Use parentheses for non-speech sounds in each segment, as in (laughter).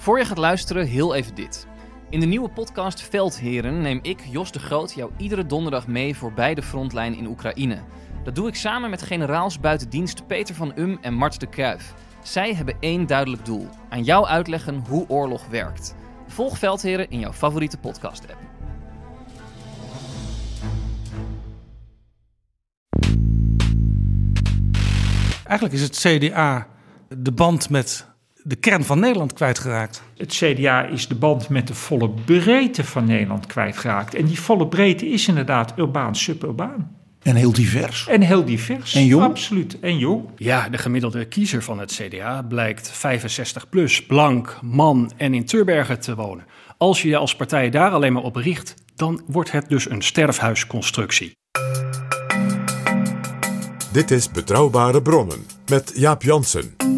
Voor je gaat luisteren, heel even dit. In de nieuwe podcast Veldheren neem ik, Jos de Groot, jou iedere donderdag mee voorbij de frontlijn in Oekraïne. Dat doe ik samen met generaals buitendienst Peter van Um en Mart de Kruif. Zij hebben één duidelijk doel: aan jou uitleggen hoe oorlog werkt. Volg Veldheren in jouw favoriete podcast-app. Eigenlijk is het CDA de band met de kern van Nederland kwijtgeraakt. Het CDA is de band met de volle breedte van Nederland kwijtgeraakt. En die volle breedte is inderdaad urbaan, suburbaan. En heel divers. En heel divers. En jong? Absoluut. En jong. Ja, de gemiddelde kiezer van het CDA blijkt 65 plus, blank, man en in Turbergen te wonen. Als je je als partij daar alleen maar op richt, dan wordt het dus een sterfhuisconstructie. Dit is Betrouwbare Bronnen met Jaap Jansen.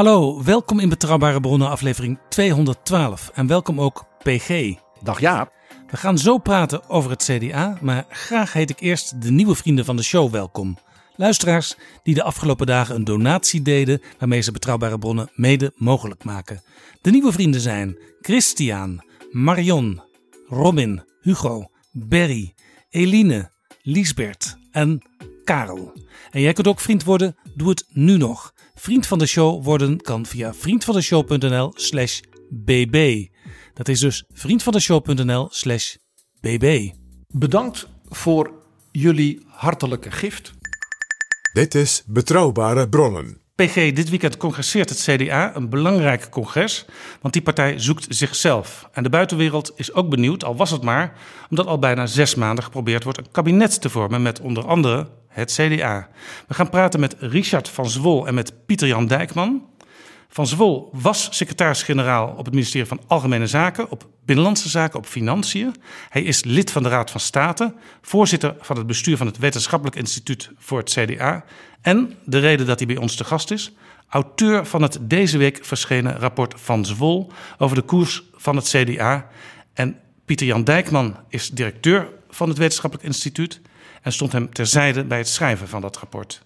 Hallo, welkom in Betrouwbare Bronnen aflevering 212 en welkom ook PG. Dag Jaap. We gaan zo praten over het CDA, maar graag heet ik eerst de nieuwe vrienden van de show welkom. Luisteraars die de afgelopen dagen een donatie deden waarmee ze Betrouwbare Bronnen mede mogelijk maken. De nieuwe vrienden zijn Christian, Marion, Robin, Hugo, Berry, Eline, Liesbert en Karel. En jij kunt ook vriend worden, doe het nu nog. Vriend van de show worden kan via vriendvandeshow.nl slash bb. Dat is dus vriendvandeshow.nl slash bb. Bedankt voor jullie hartelijke gift. Dit is Betrouwbare Bronnen. PG, dit weekend congresseert het CDA, een belangrijk congres, want die partij zoekt zichzelf. En de buitenwereld is ook benieuwd, al was het maar, omdat al bijna zes maanden geprobeerd wordt een kabinet te vormen met onder andere het CDA. We gaan praten met Richard van Zwol en met Pieter-Jan Dijkman. Van Zwol was secretaris-generaal op het ministerie van Algemene Zaken, op Binnenlandse Zaken, op Financiën. Hij is lid van de Raad van State, voorzitter van het bestuur van het Wetenschappelijk Instituut voor het CDA. En de reden dat hij bij ons te gast is, auteur van het deze week verschenen rapport Van Zwol over de koers van het CDA. En Pieter-Jan Dijkman is directeur van het Wetenschappelijk Instituut en stond hem terzijde bij het schrijven van dat rapport.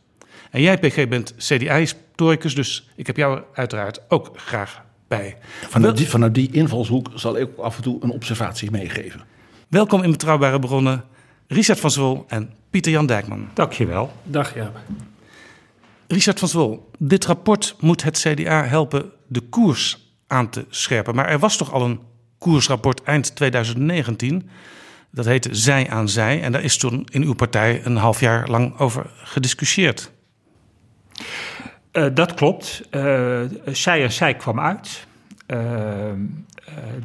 En jij, PG, bent CDA-historicus, dus ik heb jou uiteraard ook graag bij. Vanuit die, vanuit die invalshoek zal ik af en toe een observatie meegeven. Welkom in Betrouwbare Bronnen, Richard van Zwol en Pieter-Jan Dijkman. Dankjewel. Dag ja. Richard van Zwol, dit rapport moet het CDA helpen de koers aan te scherpen. Maar er was toch al een koersrapport eind 2019. Dat heette Zij aan Zij. En daar is toen in uw partij een half jaar lang over gediscussieerd. Uh, dat klopt. Uh, zij en zij kwam uit. Uh,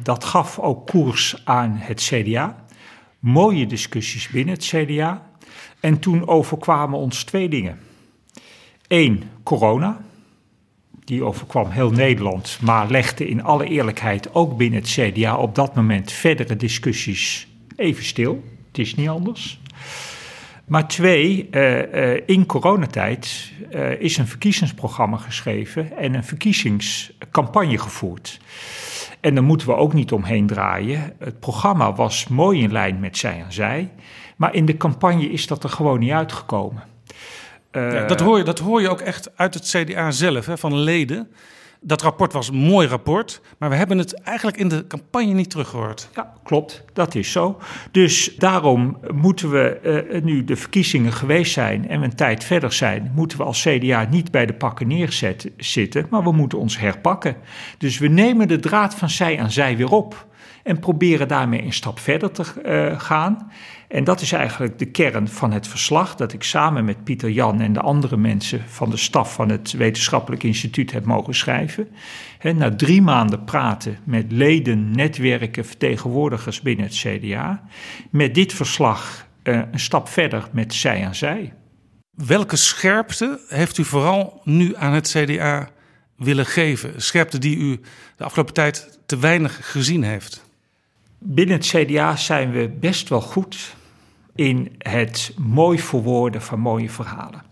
dat gaf ook koers aan het CDA. Mooie discussies binnen het CDA. En toen overkwamen ons twee dingen. Eén, corona. Die overkwam heel Nederland, maar legde in alle eerlijkheid ook binnen het CDA op dat moment verdere discussies even stil. Het is niet anders. Maar twee, uh, uh, in coronatijd uh, is een verkiezingsprogramma geschreven en een verkiezingscampagne gevoerd. En daar moeten we ook niet omheen draaien. Het programma was mooi in lijn met zij en zij, maar in de campagne is dat er gewoon niet uitgekomen. Ja, dat, hoor je, dat hoor je ook echt uit het CDA zelf, hè, van leden. Dat rapport was een mooi rapport, maar we hebben het eigenlijk in de campagne niet teruggehoord. Ja, klopt. Dat is zo. Dus daarom moeten we, uh, nu de verkiezingen geweest zijn en we een tijd verder zijn, moeten we als CDA niet bij de pakken neerzitten, maar we moeten ons herpakken. Dus we nemen de draad van zij aan zij weer op en proberen daarmee een stap verder te uh, gaan. En dat is eigenlijk de kern van het verslag dat ik samen met Pieter Jan en de andere mensen van de staf van het Wetenschappelijk Instituut heb mogen schrijven. Na drie maanden praten met leden, netwerken, vertegenwoordigers binnen het CDA. Met dit verslag uh, een stap verder met zij aan zij. Welke scherpte heeft u vooral nu aan het CDA willen geven? Scherpte die u de afgelopen tijd te weinig gezien heeft? Binnen het CDA zijn we best wel goed in het mooi verwoorden van mooie verhalen.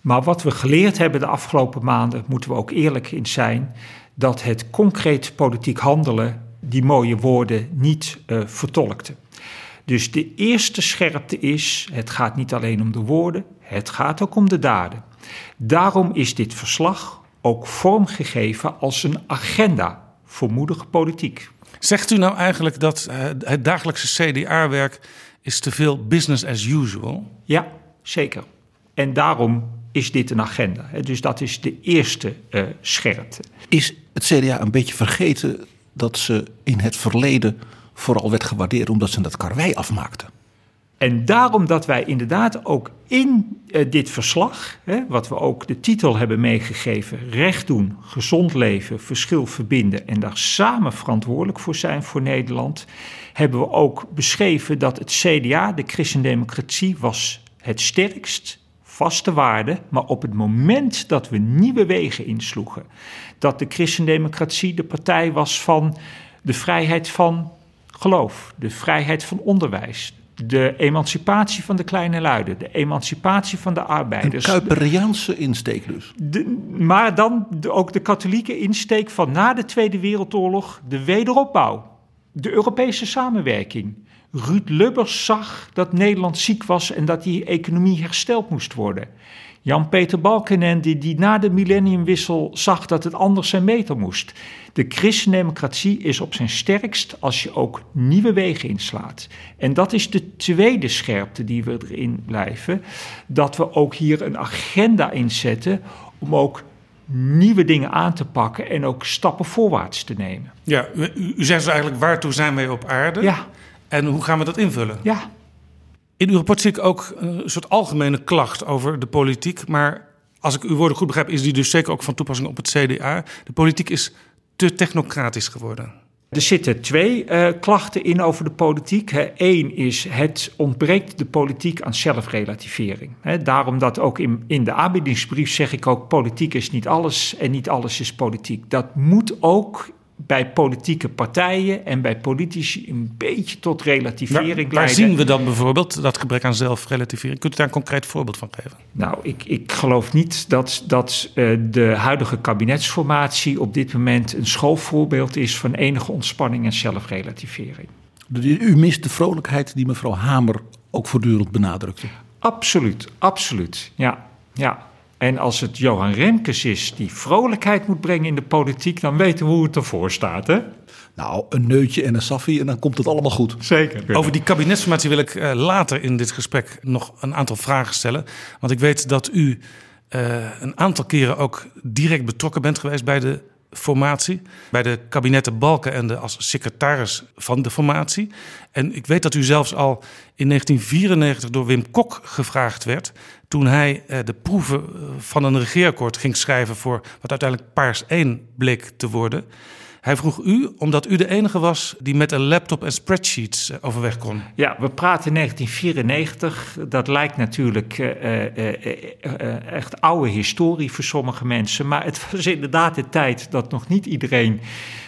Maar wat we geleerd hebben de afgelopen maanden, moeten we ook eerlijk in zijn, dat het concreet politiek handelen die mooie woorden niet uh, vertolkte. Dus de eerste scherpte is: het gaat niet alleen om de woorden, het gaat ook om de daden. Daarom is dit verslag ook vormgegeven als een agenda voor moedige politiek. Zegt u nou eigenlijk dat uh, het dagelijkse CDA-werk is te veel business as usual? Ja, zeker. En daarom is dit een agenda. Dus dat is de eerste uh, scherpte. Is het CDA een beetje vergeten dat ze in het verleden vooral werd gewaardeerd omdat ze dat karwei afmaakten? En daarom dat wij inderdaad ook in uh, dit verslag, hè, wat we ook de titel hebben meegegeven, recht doen, gezond leven, verschil verbinden en daar samen verantwoordelijk voor zijn voor Nederland, hebben we ook beschreven dat het CDA, de christendemocratie, was het sterkst, vaste waarde, maar op het moment dat we nieuwe wegen insloegen, dat de christendemocratie de partij was van de vrijheid van geloof, de vrijheid van onderwijs, de emancipatie van de kleine luiden, de emancipatie van de arbeiders. Een Kuiperiaanse insteek dus. De, maar dan ook de katholieke insteek van na de Tweede Wereldoorlog de wederopbouw, de Europese samenwerking. Ruud Lubbers zag dat Nederland ziek was en dat die economie hersteld moest worden. Jan-Peter Balkenende, die na de millenniumwissel zag dat het anders en beter moest. De christendemocratie is op zijn sterkst als je ook nieuwe wegen inslaat. En dat is de tweede scherpte die we erin blijven. Dat we ook hier een agenda inzetten om ook nieuwe dingen aan te pakken en ook stappen voorwaarts te nemen. Ja, u, u zegt dus eigenlijk waartoe zijn wij op aarde? Ja. En hoe gaan we dat invullen? Ja. In uw rapport zie ik ook een soort algemene klacht over de politiek. Maar als ik uw woorden goed begrijp, is die dus zeker ook van toepassing op het CDA. De politiek is te technocratisch geworden. Er zitten twee uh, klachten in over de politiek. Eén is het ontbreekt de politiek aan zelfrelativering. He, daarom dat ook in, in de aanbiedingsbrief zeg ik ook: politiek is niet alles en niet alles is politiek. Dat moet ook bij politieke partijen en bij politici een beetje tot relativering waar, leiden. Waar zien we dan bijvoorbeeld dat gebrek aan zelfrelativering? Kunt u daar een concreet voorbeeld van geven? Nou, ik, ik geloof niet dat, dat uh, de huidige kabinetsformatie op dit moment een schoolvoorbeeld is van enige ontspanning en zelfrelativering. U mist de vrolijkheid die mevrouw Hamer ook voortdurend benadrukte. Absoluut, absoluut. Ja, ja. En als het Johan Remkes is die vrolijkheid moet brengen in de politiek, dan weten we hoe het ervoor staat, hè? Nou, een neutje en een saffie en dan komt het allemaal goed. Zeker. Over die kabinetsformatie wil ik uh, later in dit gesprek nog een aantal vragen stellen. Want ik weet dat u uh, een aantal keren ook direct betrokken bent geweest bij de formatie. Bij de kabinetten Balkenende als secretaris van de formatie. En ik weet dat u zelfs al in 1994 door Wim Kok gevraagd werd. toen hij uh, de proeven van een regeerakkoord ging schrijven. voor wat uiteindelijk Paars 1 bleek te worden. Hij vroeg u omdat u de enige was die met een laptop en spreadsheets uh, overweg kon. Ja, we praten 1994. Dat lijkt natuurlijk uh, uh, echt oude historie voor sommige mensen. Maar het was inderdaad de tijd dat nog niet iedereen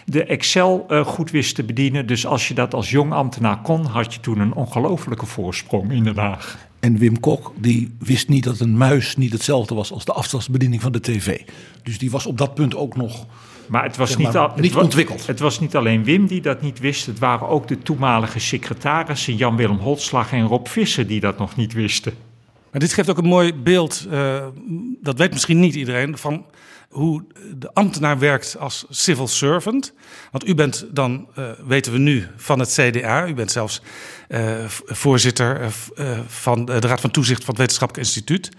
de Excel goed wist te bedienen. Dus als je dat als jong ambtenaar kon, had je toen een ongelofelijke voorsprong in Den Haag. En Wim Kok die wist niet dat een muis niet hetzelfde was als de afstandsbediening van de tv. Dus die was op dat punt ook nog maar het was zeg niet, al, niet het ontwikkeld. Het was niet alleen Wim die dat niet wist. Het waren ook de toenmalige secretarissen Jan-Willem Holtslag en Rob Visser die dat nog niet wisten. Maar dit geeft ook een mooi beeld, uh, dat weet misschien niet iedereen, van hoe de ambtenaar werkt als civil servant. Want u bent dan, uh, weten we nu, van het CDA. U bent zelfs uh, voorzitter van de Raad van Toezicht van het Wetenschappelijk Instituut.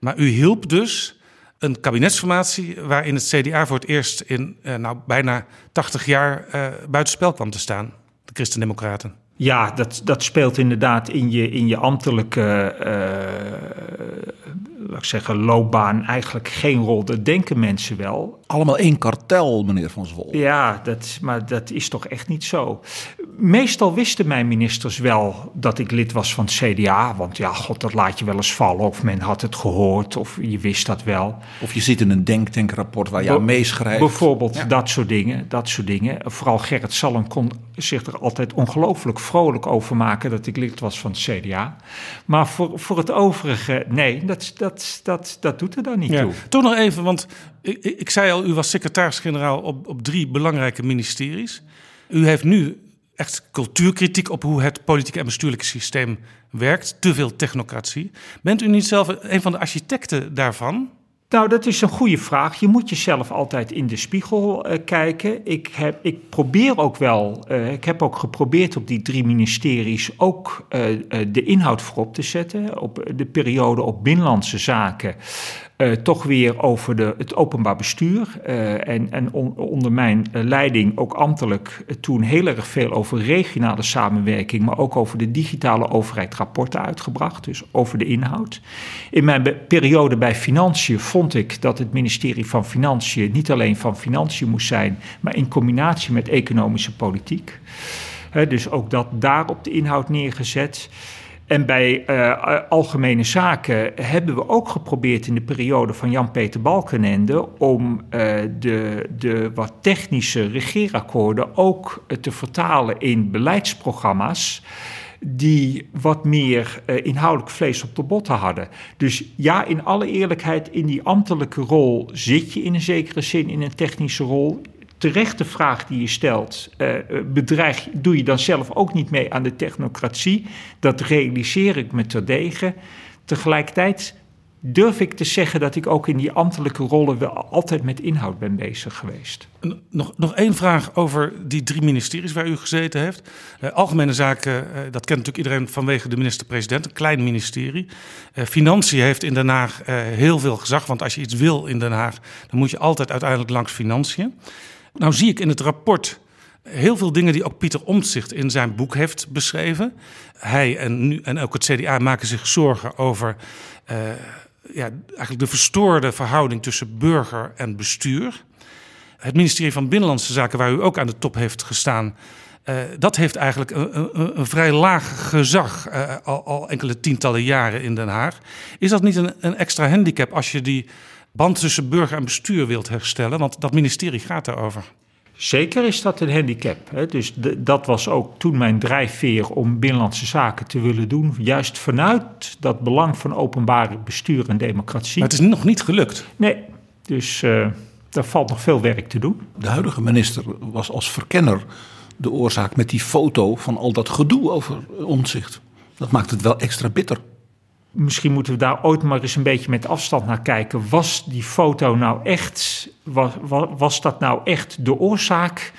Maar u hielp dus een kabinetsformatie waarin het CDA voor het eerst in uh, nou, bijna 80 jaar uh, buitenspel kwam te staan, de Christen-Democraten. Ja, dat, dat speelt inderdaad in je, in je ambtelijke uh, laat ik zeggen, loopbaan eigenlijk geen rol. Dat denken mensen wel. Allemaal één kartel, meneer Van Zwol. Ja, dat, maar dat is toch echt niet zo. meestal wisten mijn ministers wel dat ik lid was van het CDA. Want ja, god, dat laat je wel eens vallen. Of men had het gehoord, of je wist dat wel. Of je zit in een denktankrapport waar je aan meeschrijft. Bijvoorbeeld Ja. dat soort dingen, dat soort dingen. Vooral Gerrit Salm kon zich er altijd ongelooflijk vrolijk over maken dat ik lid was van het CDA. Maar voor, voor het overige, nee, dat, dat, dat, dat doet er dan niet Ja. toe. Toch nog even, want ik, ik ik zei al, u was secretaris-generaal op, op drie belangrijke ministeries. U heeft nu echt cultuurkritiek op hoe het politieke en bestuurlijke systeem werkt. Te veel technocratie. Bent u niet zelf een van de architecten daarvan? Nou, dat is een goede vraag. Je moet jezelf altijd in de spiegel eh, kijken. Ik, heb, ik probeer ook wel, eh, ik heb ook geprobeerd op die drie ministeries ook eh, de inhoud voorop te zetten. Op de periode op binnenlandse zaken. Eh, toch weer over de, het openbaar bestuur. eh, en en on- onder mijn eh, leiding ook ambtelijk toen heel erg veel over regionale samenwerking, maar ook over de digitale overheid rapporten uitgebracht. Dus over de inhoud. In mijn periode bij Financiën vond ik dat het ministerie van Financiën niet alleen van Financiën moest zijn, maar in combinatie met economische politiek. Dus ook dat daar op de inhoud neergezet. En bij eh, algemene zaken hebben we ook geprobeerd in de periode van Jan-Peter Balkenende om eh, de, de wat technische regeerakkoorden ook eh, te vertalen in beleidsprogramma's die wat meer eh, inhoudelijk vlees op de botten hadden. Dus ja, in alle eerlijkheid, in die ambtelijke rol zit je in een zekere zin in een technische rol. Terechte vraag die je stelt, eh, bedreig, doe je dan zelf ook niet mee aan de technocratie? Dat realiseer ik me terdege. Tegelijkertijd durf ik te zeggen dat ik ook in die ambtelijke rollen wel altijd met inhoud ben bezig geweest. Nog, nog één vraag over die drie ministeries waar u gezeten heeft. Eh, algemene zaken, eh, dat kent natuurlijk iedereen vanwege de minister-president, een klein ministerie. Financiën heeft in Den Haag heel veel gezag, want als je iets wil in Den Haag, dan moet je altijd uiteindelijk langs Financiën. Nou zie ik in het rapport heel veel dingen die ook Pieter Omtzigt in zijn boek heeft beschreven. Hij en, nu, en ook het CDA maken zich zorgen over eh, ja, eigenlijk de verstoorde verhouding tussen burger en bestuur. Het ministerie van Binnenlandse Zaken, waar u ook aan de top heeft gestaan, eh, dat heeft eigenlijk een, een, een vrij laag gezag eh, al, al enkele tientallen jaren in Den Haag. Is dat niet een, een extra handicap als je die band tussen burger en bestuur wilt herstellen? Want dat ministerie gaat daarover. Zeker is dat een handicap. Hè? Dus de- dat was ook toen mijn drijfveer om binnenlandse zaken te willen doen. Juist vanuit dat belang van openbare bestuur en democratie. Maar het is nog niet gelukt. Nee, dus eh daar valt nog veel werk te doen. De huidige minister was als verkenner de oorzaak met die foto van al dat gedoe over omzicht. Dat maakt het wel extra bitter. Misschien moeten we daar ooit maar eens een beetje met afstand naar kijken. Was die foto nou echt, was, was, dat nou echt de oorzaak?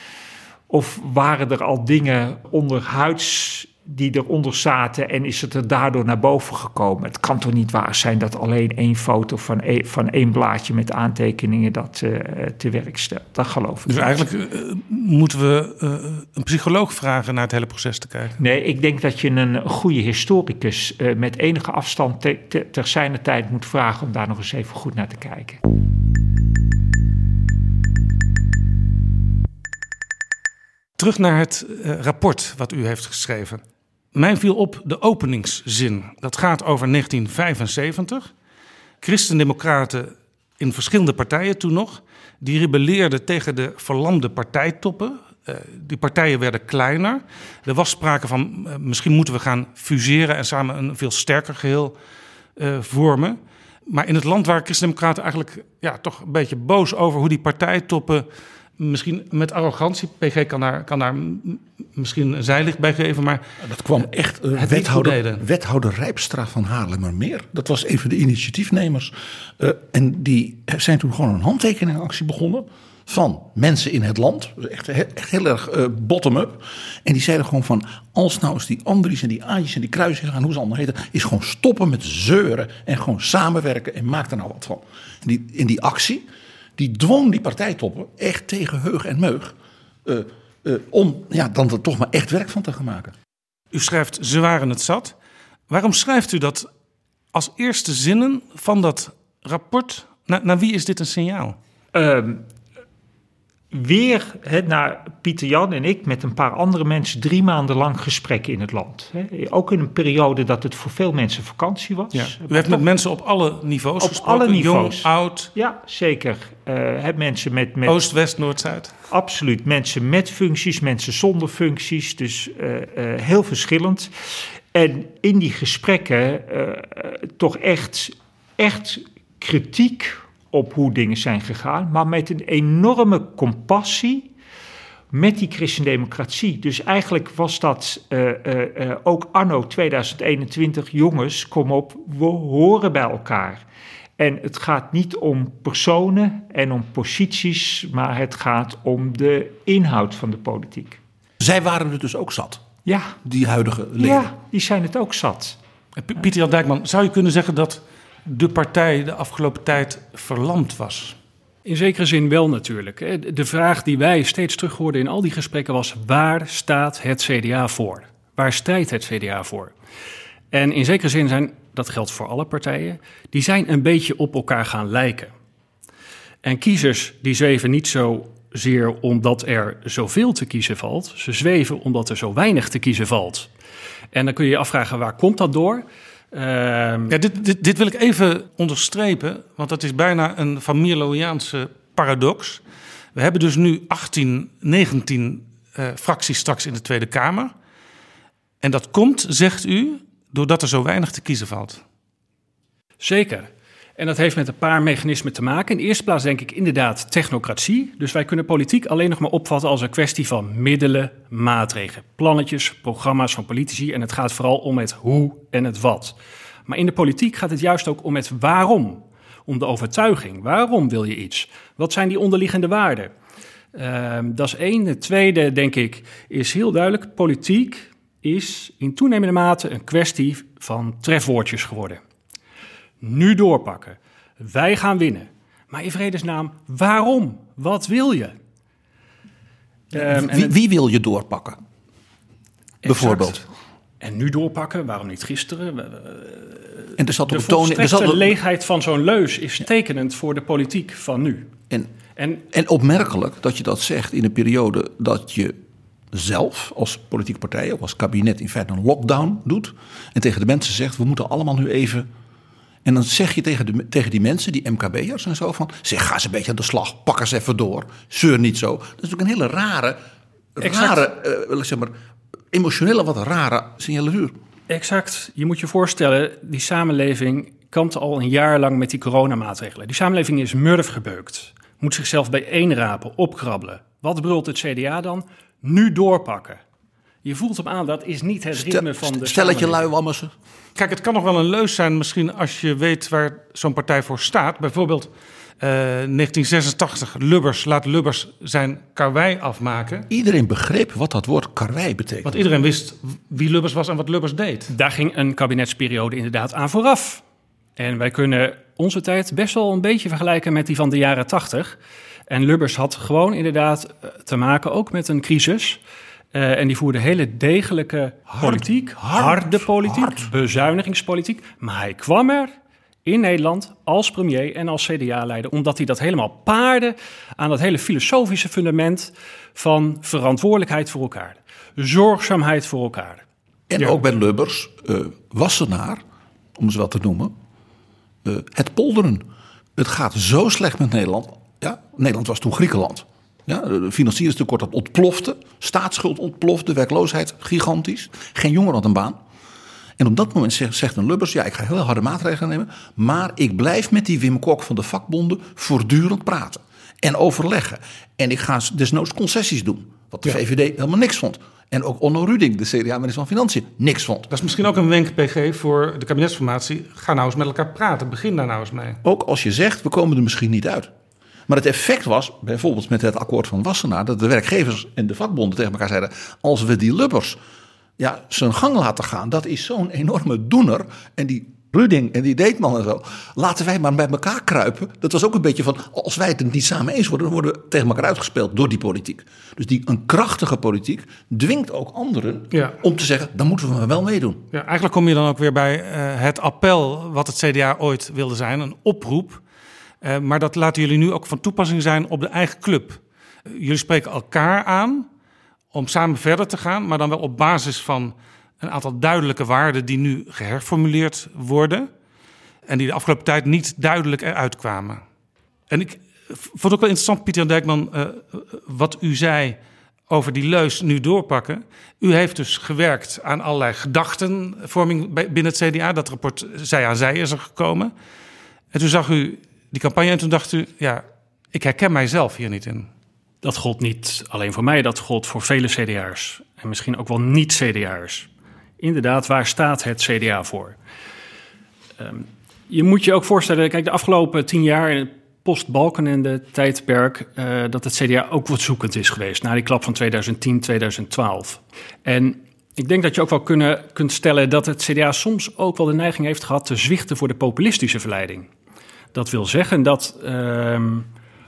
Of waren er al dingen onderhuids die eronder zaten en is het er daardoor naar boven gekomen? Het kan toch niet waar zijn dat alleen één foto van, één- van één blaadje met aantekeningen dat eh, te werk stelt? Dat geloof ik Dus niet. eigenlijk eh, moeten we eh, een psycholoog vragen naar het hele proces te kijken. Nee, ik denk dat je een goede historicus met enige afstand te, te- ter zijner tijd moet vragen om daar nog eens even goed naar te kijken. Terug naar het rapport wat u heeft geschreven. Mij viel op de openingszin. Dat gaat over 1975. Christendemocraten in verschillende partijen toen nog. Die rebelleerden tegen de verlamde partijtoppen. Eh, die partijen werden kleiner. Er was sprake van eh, misschien moeten we gaan fuseren en samen een veel sterker geheel eh, vormen. Maar in het land waren Christendemocraten eigenlijk ja, toch een beetje boos over hoe die partijtoppen misschien met arrogantie. PG kan daar, kan daar misschien een zijlicht bij geven, maar Dat kwam echt niet wethouder, wethouder Rijpstra van Haarlemmermeer. Dat was een van de initiatiefnemers. Eh, en die zijn toen gewoon een handtekeningactie begonnen. Van mensen in het land. Echt, echt heel erg eh, bottom-up. En die zeiden gewoon van. Als nou eens die Andries en die Aantjes en die Kruisjes gaan. Hoe ze allemaal heten. Is gewoon stoppen met zeuren. En gewoon samenwerken. En maak er nou wat van. En die, in die actie. Die dwong die partijtoppen. Echt tegen heug en meug. eh, eh, om ja, dan er toch maar echt werk van te gaan maken. u schrijft ze waren het zat. Waarom schrijft u dat als eerste zinnen van dat rapport? Na- naar wie is dit een signaal? Ehm, weer hè, na Pieter Jan en ik met een paar andere mensen drie maanden lang gesprekken in het land. Ook in een periode dat het voor veel mensen vakantie was. Ja. Maar U heeft met mensen op alle niveaus Op gesproken. alle niveaus. Jong, oud, Ja, zeker. Eh, hè, mensen met, met oost, west, noord, zuid. Absoluut. Mensen met functies, mensen zonder functies. Dus eh, eh, heel verschillend. En in die gesprekken eh, eh, toch echt, echt kritiek op hoe dingen zijn gegaan. Maar met een enorme compassie met die christendemocratie. Dus eigenlijk was dat eh, eh, eh, ook anno 2021, jongens, kom op, we horen bij elkaar. En het gaat niet om personen en om posities, maar het gaat om de inhoud van de politiek. Zij waren het dus ook zat, Ja, die huidige leden. ja die zijn het ook zat. Pieter Jan Dijkman, zou je kunnen zeggen dat de partij de afgelopen tijd verlamd was? In zekere zin wel natuurlijk. De vraag die wij steeds terug hoorden in al die gesprekken was: waar staat het CDA voor? Waar strijdt het CDA voor? En in zekere zin zijn, dat geldt voor alle partijen, die zijn een beetje op elkaar gaan lijken. En kiezers die zweven niet zozeer omdat er zoveel te kiezen valt, ze zweven omdat er zo weinig te kiezen valt. En dan kun je je afvragen waar komt dat door? Ehm, Ja, dit, dit, dit wil ik even onderstrepen, want dat is bijna een Van Mierloiaanse paradox. We hebben dus nu 18, 19 eh, fracties straks in de Tweede Kamer. En dat komt, zegt u, doordat er zo weinig te kiezen valt. Zeker. En dat heeft met een paar mechanismen te maken. In de eerste plaats denk ik inderdaad technocratie. Dus wij kunnen politiek alleen nog maar opvatten als een kwestie van middelen, maatregelen, plannetjes, programma's van politici. En het gaat vooral om het hoe en het wat. Maar in de politiek gaat het juist ook om het waarom. Om de overtuiging. Waarom wil je iets? Wat zijn die onderliggende waarden? Ehm, dat is één. De tweede, denk ik, is heel duidelijk. Politiek is in toenemende mate een kwestie van trefwoordjes geworden. Nu doorpakken. Wij gaan winnen. Maar in vredesnaam, waarom? Wat wil je? Ehm, wie, wie wil je doorpakken? Bijvoorbeeld. En nu doorpakken, waarom niet gisteren? En er zat De. Er leegheid van zo'n leus is tekenend voor de politiek van nu. en, En en opmerkelijk dat je dat zegt in een periode dat je zelf als politieke partij, ook als kabinet, in feite een lockdown doet. En tegen de mensen zegt: we moeten allemaal nu even. En dan zeg je tegen, de, tegen die mensen, die MKB'ers en zo, van zeg, ga eens een beetje aan de slag, pak eens even door, zeur niet zo. Dat is natuurlijk een hele rare, Exact. rare ik zeg maar, emotionele, wat rare signatuur. Exact. Je moet je voorstellen, die samenleving kampte al een jaar lang met die coronamaatregelen. Die samenleving is murf gebeukt. Moet zichzelf bijeenrapen, opkrabbelen. Wat brult het CDA dan? Nu doorpakken. Je voelt hem aan, dat is niet het ritme van de Stelletje luiwammersen. Kijk, het kan nog wel een leus zijn, misschien als je weet waar zo'n partij voor staat. Bijvoorbeeld eh, 1986, Lubbers laat Lubbers zijn karwei afmaken. Iedereen begreep wat dat woord karwei betekent. Want iedereen wist wie Lubbers was en wat Lubbers deed. Daar ging een kabinetsperiode inderdaad aan vooraf. En wij kunnen onze tijd best wel een beetje vergelijken met die van de jaren 80. En Lubbers had gewoon inderdaad eh, te maken ook met een crisis. Eh, en die voerde hele degelijke politiek, harde politiek, hard. bezuinigingspolitiek. Maar hij kwam er in Nederland als premier en als CDA-leider, omdat hij dat helemaal paarde aan dat hele filosofische fundament van verantwoordelijkheid voor elkaar, zorgzaamheid voor elkaar. En Ja. ook bij Lubbers, eh, Wassenaar, om ze wel te noemen, eh, het polderen. Het gaat zo slecht met Nederland. Ja, Nederland was toen Griekenland. Ja, de financieringstekort dat ontplofte, staatsschuld ontplofte, werkloosheid gigantisch. Geen jongen had een baan. En op dat moment zegt, zegt een Lubbers, ja, ik ga heel harde maatregelen nemen, maar ik blijf met die Wim Kok van de vakbonden voortdurend praten en overleggen. En ik ga desnoods concessies doen, wat de VVD helemaal niks vond. En ook Onno Ruding, de CDA-minister van Financiën, niks vond. Dat is misschien ook een wenk, PG, voor de kabinetsformatie. Ga nou eens met elkaar praten. Begin daar nou eens mee. Ook als je zegt, we komen er misschien niet uit. Maar het effect was, bijvoorbeeld met het akkoord van Wassenaar... dat de werkgevers en de vakbonden tegen elkaar zeiden... als we die Lubbers ja, zijn gang laten gaan, dat is zo'n enorme doener. En die Ruding en die Deetman en zo, laten wij maar bij elkaar kruipen. Dat was ook een beetje van, als wij het niet samen eens worden... dan worden we tegen elkaar uitgespeeld door die politiek. Dus die, een krachtige politiek dwingt ook anderen Ja. om te zeggen... dan moeten we maar wel meedoen. Ja, eigenlijk kom je dan ook weer bij eh, het appel wat het CDA ooit wilde zijn. Een oproep. Eh, maar dat laten jullie nu ook van toepassing zijn op de eigen club. jullie spreken elkaar aan om samen verder te gaan, maar dan wel op basis van een aantal duidelijke waarden die nu geherformuleerd worden en die de afgelopen tijd niet duidelijk eruit kwamen. En ik vond het ook wel interessant, Pieter Dijkman, wat u zei over die leus nu doorpakken. U heeft dus gewerkt aan allerlei gedachtenvorming binnen het CDA. Dat rapport zij aan zij is er gekomen. En toen zag u die campagne en toen dacht u, ja, ik herken mijzelf hier niet in. Dat gold niet alleen voor mij, dat gold voor vele CDA'ers. En misschien ook wel niet-CDA'ers. Inderdaad, waar staat het CDA voor? Um, je moet je ook voorstellen, kijk, de afgelopen tien jaar, post-Balkenende tijdperk, uh, dat het CDA ook wat zoekend is geweest na die klap van 2010, 2012. En ik denk dat je ook wel kunnen, kunt stellen dat het CDA soms ook wel de neiging heeft gehad te zwichten voor de populistische verleiding. Dat wil zeggen dat uh,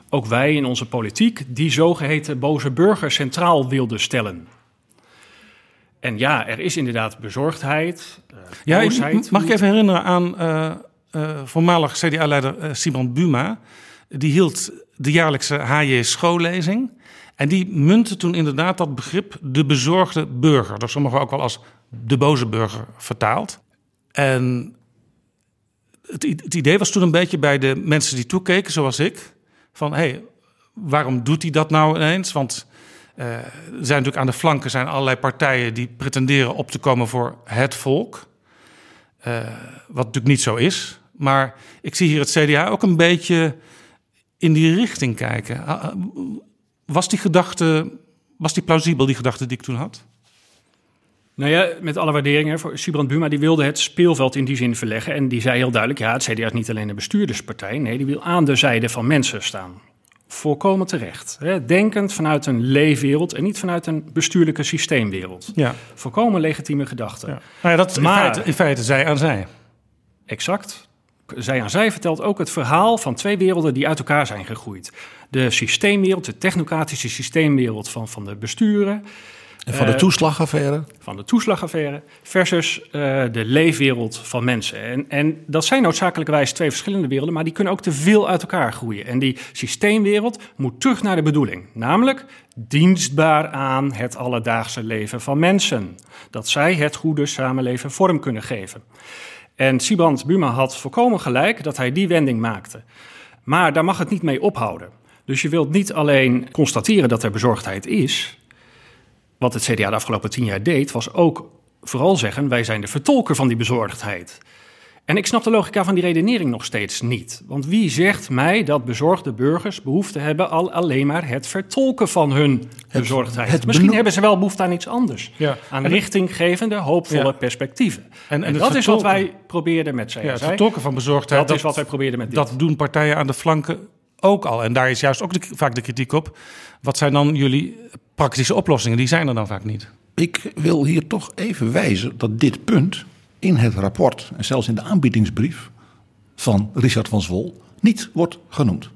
ook wij in onze politiek die zogeheten boze burger centraal wilden stellen. En ja, er is inderdaad bezorgdheid. Uh, ja, mag ik even herinneren aan uh, uh, voormalig CDA-leider Simon Buma. Die hield de jaarlijkse HJ schoollezing. En die muntte toen inderdaad dat begrip de bezorgde burger. Dat sommigen ook wel als de boze burger vertaald. En het, idee was toen een beetje bij de mensen die toekeken, zoals ik, van hé, hey, waarom doet hij dat nou ineens? Want uh, er zijn natuurlijk aan de flanken zijn allerlei partijen die pretenderen op te komen voor het volk. Uh, wat natuurlijk niet zo is. Maar ik zie hier het CDA ook een beetje in die richting kijken. Ah, ah, was die gedachte, was die plausibel, die gedachte die ik toen had? Nou ja, met alle waarderingen voor Sibrand Buma, die wilde het speelveld in die zin verleggen. En die zei heel duidelijk, ja, het CDA is niet alleen een bestuurderspartij. Nee, die wil aan de zijde van mensen staan. Volkomen terecht. Hè? Denkend vanuit een leefwereld en niet vanuit een bestuurlijke systeemwereld. Ja. Volkomen legitieme gedachten. Ja. Nou ja, dat maar, in, feite, in feite zij aan zij. Exact. Zij aan zij vertelt ook het verhaal van twee werelden die uit elkaar zijn gegroeid. De systeemwereld, de technocratische systeemwereld van, van de besturen en van de eh, toeslagaffaire? Van de toeslagaffaire versus uh, de leefwereld van mensen. En, en dat zijn noodzakelijkerwijs twee verschillende werelden, maar die kunnen ook te veel uit elkaar groeien. En die systeemwereld moet terug naar de bedoeling, namelijk dienstbaar aan het alledaagse leven van mensen. Dat zij het goede samenleven vorm kunnen geven. En Sibrand Buma had volkomen gelijk dat hij die wending maakte. Maar daar mag het niet mee ophouden. Dus je wilt niet alleen constateren dat er bezorgdheid is, wat het CDA de afgelopen tien jaar deed, was ook vooral zeggen: wij zijn de vertolker van die bezorgdheid. En ik snap de logica van die redenering nog steeds niet. Want wie zegt mij dat bezorgde burgers behoefte hebben al alleen maar het vertolken van hun bezorgdheid? Misschien hebben ze wel behoefte aan iets anders. Ja. Aan richtinggevende, hoopvolle perspectieven. En, en, dat is wat wij probeerden met CSI. Ja, het vertolken van bezorgdheid. Dat, is wat wij probeerden met dit. Dat doen partijen aan de flanken ook al. En daar is juist ook vaak de kritiek op. Wat zijn dan jullie praktische oplossingen? Die zijn er dan vaak niet. Ik wil hier toch even wijzen dat dit punt in het rapport en zelfs in de aanbiedingsbrief van Richard van Zwol niet wordt genoemd.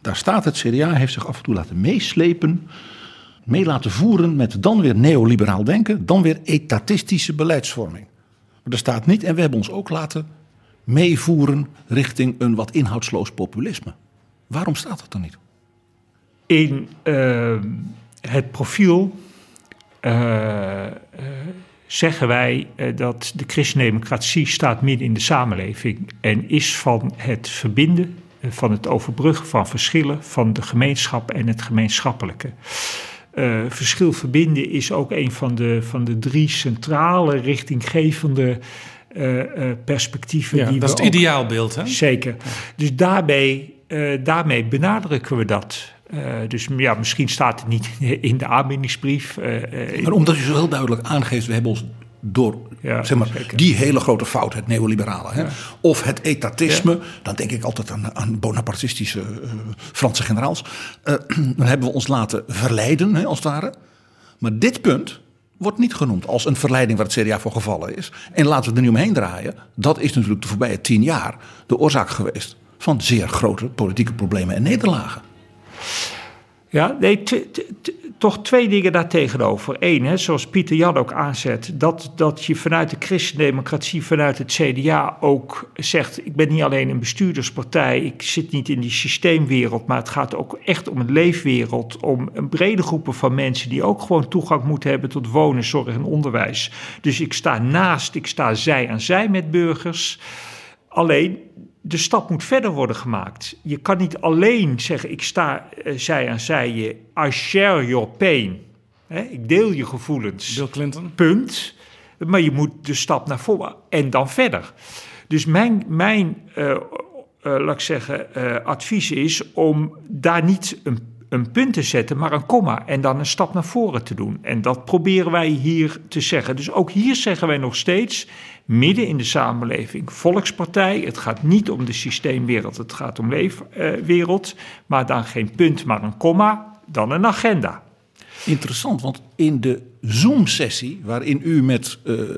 Daar staat het CDA heeft zich af en toe laten meeslepen, mee laten voeren met dan weer neoliberaal denken, dan weer etatistische beleidsvorming. Maar er staat niet en we hebben ons ook laten meevoeren richting een wat inhoudsloos populisme. Waarom staat dat dan niet? In uh, het profiel uh, zeggen wij dat de christendemocratie staat midden in de samenleving en is van het verbinden, van het overbruggen van verschillen, van de gemeenschap en het gemeenschappelijke. Uh, verschil verbinden is ook een van de, van de drie centrale richtinggevende uh, uh, perspectieven. Ja, die dat is het ideaalbeeld, hè? Zeker. Dus daarbij uh, daarmee benadrukken we dat. Uh, dus ja, misschien staat het niet (laughs) in de aanbiedingsbrief. Uh, maar omdat je zo heel duidelijk aangeeft, we hebben ons door ja, zeg maar, die hele grote fout, het neoliberale, hè, ja. of het etatisme, ja. dan denk ik altijd aan, aan bonapartistische Franse generaals. (clears throat) dan hebben we ons laten verleiden, hè, als het ware. Maar dit punt wordt niet genoemd als een verleiding waar het CDA voor gevallen is. En laten we er nu omheen draaien. Dat is natuurlijk de voorbije tien jaar de oorzaak geweest van zeer grote politieke problemen en nederlagen. Ja, nee, toch twee dingen daartegenover. Eén, hè, zoals Pieter Jan ook aanzet, dat, dat je vanuit de christendemocratie, vanuit het CDA ook zegt: ik ben niet alleen een bestuurderspartij, ik zit niet in die systeemwereld, maar het gaat ook echt om een leefwereld, om een brede groepen van mensen die ook gewoon toegang moeten hebben tot wonen, zorg en onderwijs. Dus ik sta naast, ik sta zij aan zij met burgers. Alleen de stap moet verder worden gemaakt. Je kan niet alleen zeggen: ik sta eh, zij aan zij je, I share your pain. Hè, ik deel je gevoelens. Bill Clinton. Punt. Maar je moet de stap naar voren en dan verder. Dus mijn, mijn eh, eh, laat ik zeggen, advies is om daar niet een, een punt te zetten, maar een komma. En dan een stap naar voren te doen. En dat proberen wij hier te zeggen. Dus ook hier zeggen wij nog steeds, midden in de samenleving, volkspartij. Het gaat niet om de systeemwereld, het gaat om leefwereld. maar dan geen punt, maar een komma, dan een agenda. Interessant, want in de Zoom-sessie waarin u met eh, eh,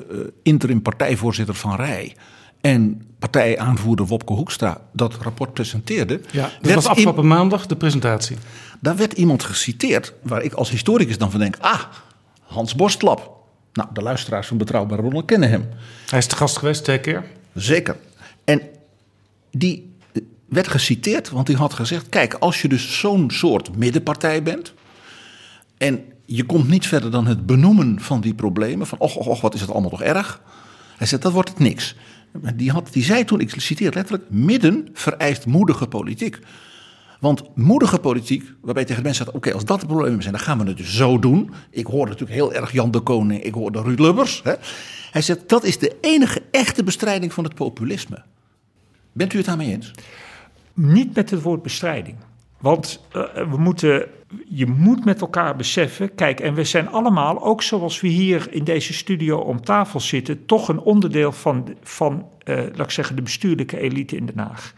interim partijvoorzitter Van Rij en partijaanvoerder Wopke Hoekstra dat rapport presenteerde, Ja, dat werd was in- afgelopen maandag de presentatie. Daar werd iemand geciteerd waar ik als historicus dan van denk, ah, Hans Borstlap. Nou, de luisteraars van Betrouwbare Bronnen kennen hem. Hij is te gast geweest twee keer. Zeker. En die werd geciteerd, want die had gezegd: Kijk, als je dus zo'n soort middenpartij bent. en je komt niet verder dan het benoemen van die problemen. van och, och, och, wat is het allemaal toch erg. Hij zegt: Dat wordt het niks. Die, had, die zei toen, ik citeer letterlijk: midden vereist moedige politiek. Want moedige politiek, waarbij tegen de mensen zegt: oké, als dat de problemen zijn, dan gaan we het dus zo doen. Ik hoorde natuurlijk heel erg Jan de Koning, ik hoorde Ruud Lubbers. Hè. Hij zegt: dat is de enige echte bestrijding van het populisme. Bent u het daarmee eens? Niet met het woord bestrijding. Want eh, we moeten, je moet met elkaar beseffen. Kijk, en we zijn allemaal, ook zoals we hier in deze studio om tafel zitten, toch een onderdeel van, van eh, laat ik zeggen, de bestuurlijke elite in Den Haag.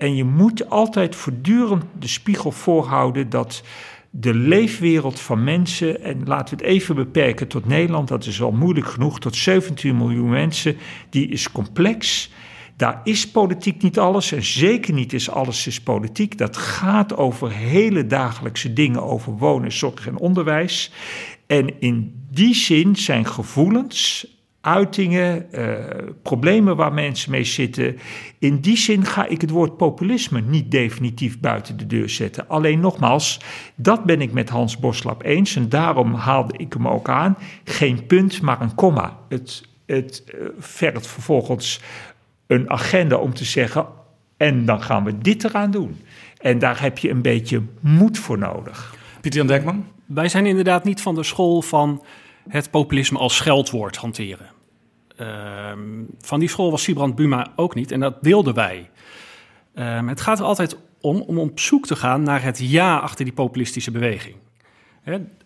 En je moet altijd voortdurend de spiegel voorhouden dat de leefwereld van mensen, en laten we het even beperken tot Nederland, dat is al moeilijk genoeg, tot 17 miljoen mensen, die is complex. Daar is politiek niet alles en zeker niet is alles is politiek. Dat gaat over hele dagelijkse dingen, over wonen, zorg en onderwijs. En in die zin zijn gevoelens, uitingen, eh, problemen waar mensen mee zitten. In die zin ga ik het woord populisme niet definitief buiten de deur zetten. Alleen nogmaals, dat ben ik met Hans Boslap eens en daarom haalde ik hem ook aan. Geen punt, maar een komma. Het, het eh, vergt vervolgens een agenda om te zeggen: en dan gaan we dit eraan doen. En daar heb je een beetje moed voor nodig. Pieter Jan Dijkman. Wij zijn inderdaad niet van de school van het populisme als scheldwoord hanteren. Ehm, van die school was Sibrand Buma ook niet en dat deelden wij. Ehm, het gaat er altijd om om op zoek te gaan naar het ja achter die populistische beweging.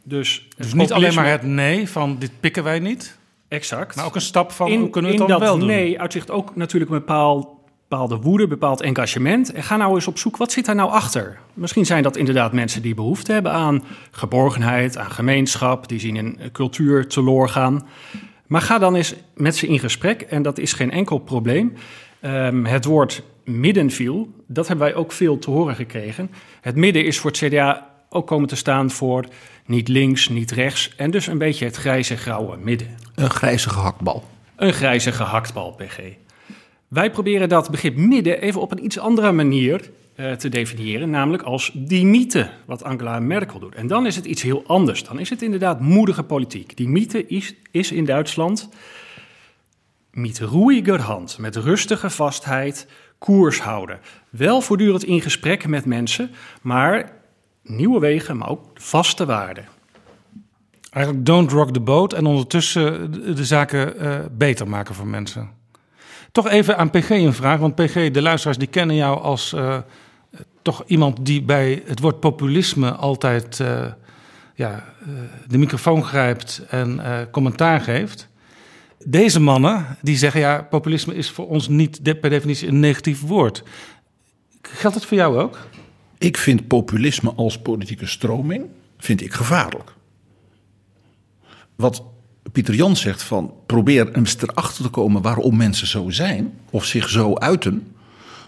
Dus Dus niet alleen maar het nee van dit pikken wij niet. Exact. Maar ook een stap van in, hoe kunnen we het dan dat wel doen. nee uitzicht ook natuurlijk een bepaald, bepaalde woede, bepaald engagement. En ga nou eens op zoek, wat zit daar nou achter? Misschien zijn dat inderdaad mensen die behoefte hebben aan geborgenheid, aan gemeenschap, die zien een cultuur teloor gaan. Maar ga dan eens met ze in gesprek en dat is geen enkel probleem. Ehm, het woord midden viel, dat hebben wij ook veel te horen gekregen. Het midden is voor het CDA ook komen te staan voor niet links, niet rechts en dus een beetje het grijze grauwe midden. Een grijze gehaktbal. Een grijze gehaktbal, PG. Wij proberen dat begrip midden even op een iets andere manier eh, te definiëren, namelijk als die mythe, wat Angela Merkel doet. En dan is het iets heel anders. Dan is het inderdaad moedige politiek. Die mythe is, is in Duitsland met roeiger hand, met rustige vastheid, koers houden. Wel voortdurend in gesprek met mensen, maar nieuwe wegen, maar ook vaste waarden. Eigenlijk don't rock the boat en ondertussen de, de zaken eh, beter maken voor mensen. Toch even aan PG een vraag, want PG, de luisteraars die kennen jou als eh, toch iemand die bij het woord populisme altijd eh, ja, eh, de microfoon grijpt en commentaar geeft. Deze mannen die zeggen ja, populisme is voor ons niet per definitie een negatief woord. Geldt het voor jou ook? Ik vind populisme als politieke stroming vind ik gevaarlijk. Wat Pieter Jan zegt van probeer eens erachter te komen waarom mensen zo zijn of zich zo uiten,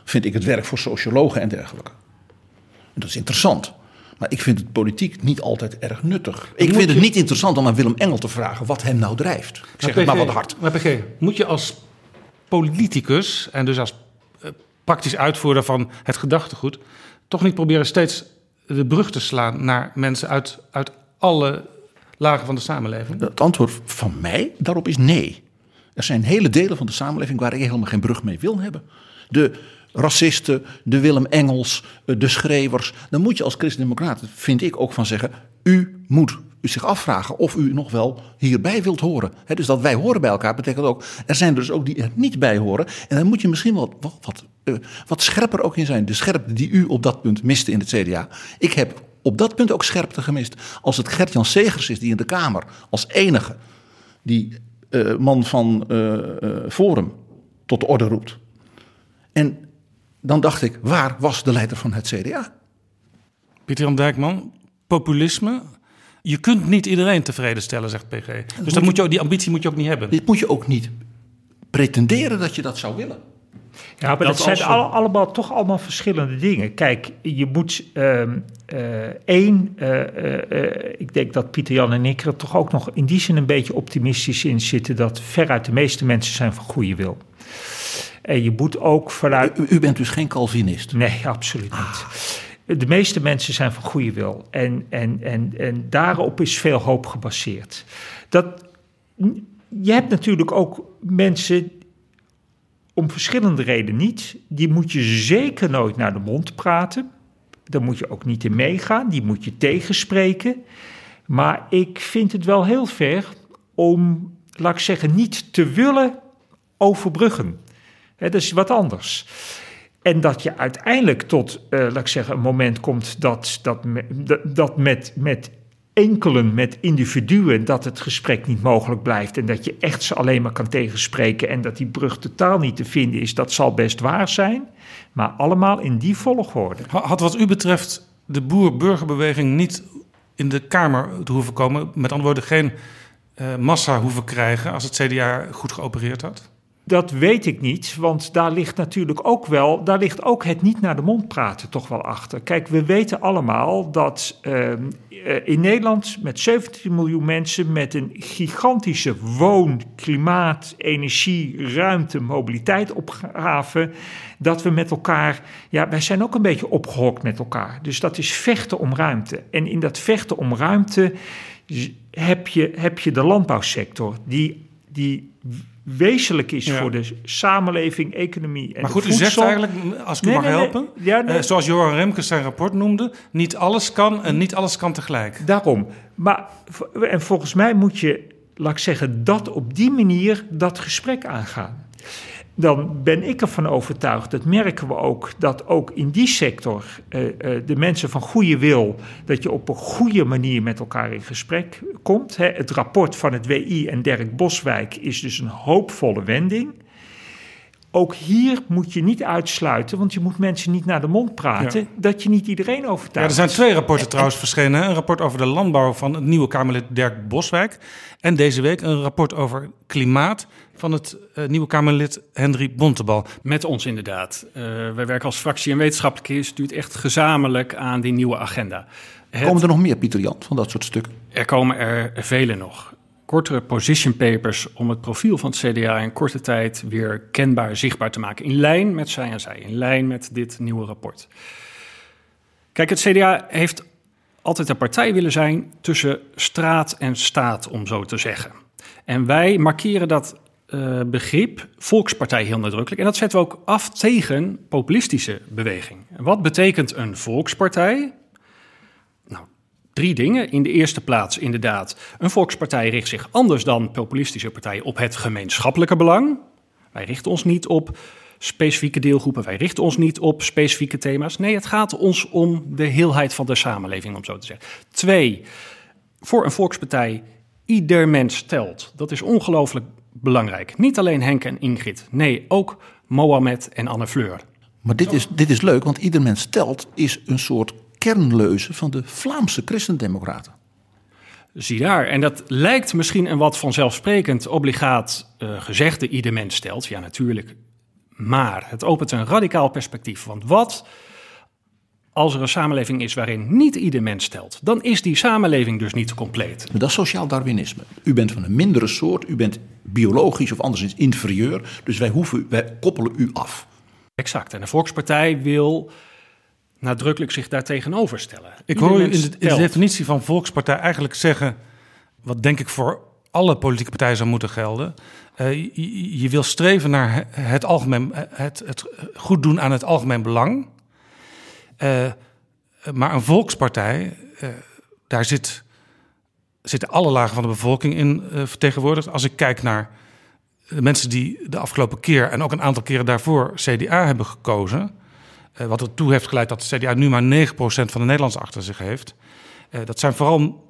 vind ik het werk voor sociologen en dergelijke. En dat is interessant. Maar ik vind het politiek niet altijd erg nuttig. Ik vind het niet interessant om aan Willem Engel te vragen wat hem nou drijft. Ik zeg het maar wat hard. Maar PG, moet je als politicus en dus als eh, praktisch uitvoerder van het gedachtegoed... toch niet proberen steeds de brug te slaan naar mensen uit, uit alle lagen van de samenleving? Het antwoord van mij daarop is nee. Er zijn hele delen van de samenleving waar ik helemaal geen brug mee wil hebben. De racisten, de Willem Engels, eh, de schreeuwers. Dan moet je als christendemocraat, vind ik ook van zeggen... u moet u zich afvragen of u nog wel hierbij wilt horen. Dus dat wij horen bij elkaar betekent ook... er zijn dus ook die er niet bij horen. En dan moet je misschien wat, wat, wat, uh, wat scherper ook in zijn. De scherpte die u op dat punt miste in het CDA. Ik heb op dat punt ook scherpte gemist. Als het Gert-Jan Segers is die in de Kamer als enige... die uh, man van uh, Forum tot de orde roept. En dan dacht ik, waar was de leider van het CDA? Pieter-Jan Dijkman, populisme. Je kunt niet iedereen tevreden stellen, zegt PG. Dus dat moet je, die ambitie moet je ook niet hebben. Dit moet je ook niet pretenderen dat je dat zou willen. Ja, maar dat, dat zijn al, allemaal toch allemaal verschillende dingen. Kijk, je moet uh, één, uh, ik denk dat Pieter Jan en ik er toch ook nog in die zin een beetje optimistisch in zitten dat veruit de meeste mensen zijn van goede wil. En je moet ook vanuit. U, u bent dus geen Calvinist? Nee, absoluut niet. De meeste mensen zijn van goede wil. En, en, en, en daarop is veel hoop gebaseerd. Dat, je hebt natuurlijk ook mensen om verschillende redenen niet. Die moet je zeker nooit naar de mond praten. Daar moet je ook niet in meegaan. Die moet je tegenspreken. Maar ik vind het wel heel ver om, laat ik zeggen, niet te willen overbruggen. He, dat is wat anders. En dat je uiteindelijk tot, uh, laat ik zeggen, een moment komt dat, dat, dat met, met enkelen, met individuen, dat het gesprek niet mogelijk blijft. En dat je echt ze alleen maar kan tegenspreken en dat die brug totaal niet te vinden is, dat zal best waar zijn. Maar allemaal in die volgorde. Had wat u betreft de boer-burgerbeweging niet in de Kamer te hoeven komen? Met andere woorden, geen uh, massa hoeven krijgen als het CDA goed geopereerd had? Dat weet ik niet, want daar ligt natuurlijk ook wel, daar ligt ook het niet naar de mond praten toch wel achter. Kijk, we weten allemaal dat uh, in Nederland met 17 miljoen mensen met een gigantische woon, klimaat, energie, ruimte, mobiliteit opgave, dat we met elkaar, ja, wij zijn ook een beetje opgehokt met elkaar. Dus dat is vechten om ruimte. En in dat vechten om ruimte heb je, heb je de landbouwsector, die, die wezenlijk is ja. voor de samenleving, economie en Maar goed, u zegt eigenlijk, als ik nee, u mag nee, helpen, nee. Ja, uh, zoals Johan Remkes zijn rapport noemde, niet alles kan en niet alles kan tegelijk. Daarom. Maar, en volgens mij moet je, laat ik zeggen, dat op die manier dat gesprek aangaan dan ben ik ervan overtuigd, dat merken we ook, dat ook in die sector uh, uh, de mensen van goede wil, dat je op een goede manier met elkaar in gesprek komt. Hè. Het rapport van het WI en Dirk Boswijk is dus een hoopvolle wending. Ook hier moet je niet uitsluiten, want je moet mensen niet naar de mond praten, ja. dat je niet iedereen overtuigt. Ja, er zijn twee rapporten trouwens verschenen. Een rapport over de landbouw van het nieuwe Kamerlid Dirk Boswijk. En deze week een rapport over klimaat van het uh, nieuwe Kamerlid Henry Bontebal. Met ons inderdaad. Uh, wij werken als fractie en wetenschappelijk instituut echt gezamenlijk aan die nieuwe agenda. Het... Komen er nog meer, Pieter Jan, van dat soort stukken? Er komen er vele nog kortere position papers om het profiel van het CDA in korte tijd weer kenbaar zichtbaar te maken. In lijn met zij en zij, in lijn met dit nieuwe rapport. Kijk, het CDA heeft altijd een partij willen zijn tussen straat en staat, om zo te zeggen. En wij markeren dat uh, begrip volkspartij heel nadrukkelijk. En dat zetten we ook af tegen populistische beweging. Wat betekent een volkspartij? Drie dingen. In de eerste plaats, inderdaad, een volkspartij richt zich anders dan populistische partijen op het gemeenschappelijke belang. Wij richten ons niet op specifieke deelgroepen, wij richten ons niet op specifieke thema's. Nee, het gaat ons om de heelheid van de samenleving, om zo te zeggen. Twee, voor een volkspartij, ieder mens telt. Dat is ongelooflijk belangrijk. Niet alleen Henk en Ingrid, nee, ook Mohamed en Anne Fleur. Maar dit is, dit is leuk, want ieder mens telt is een soort kernleuze van de Vlaamse christendemocraten. Zie daar. En dat lijkt misschien een wat vanzelfsprekend obligaat uh, gezegde ieder mens stelt. Ja, natuurlijk. Maar het opent een radicaal perspectief. Want wat als er een samenleving is waarin niet ieder mens telt, dan is die samenleving dus niet compleet. Dat is sociaal Darwinisme. U bent van een mindere soort, u bent biologisch of anderszins inferieur. Dus wij, hoeven, wij koppelen u af. Exact. En de Volkspartij wil nadrukkelijk zich daar tegenover stellen. Ik Ieder hoor u in de, in de telt. definitie van volkspartij eigenlijk zeggen, wat denk ik voor alle politieke partijen zou moeten gelden. Eh, je, je wil streven naar he- het, algemeen, het, het goed doen aan het algemeen belang. Eh, maar een volkspartij, eh, daar zit, zitten alle lagen van de bevolking in eh, vertegenwoordigd. Als ik kijk naar de mensen die de afgelopen keer en ook een aantal keren daarvoor CDA hebben gekozen. Eh, wat ertoe heeft geleid dat de CDA nu maar 9% van de Nederlanders achter zich heeft. Eh, dat zijn vooral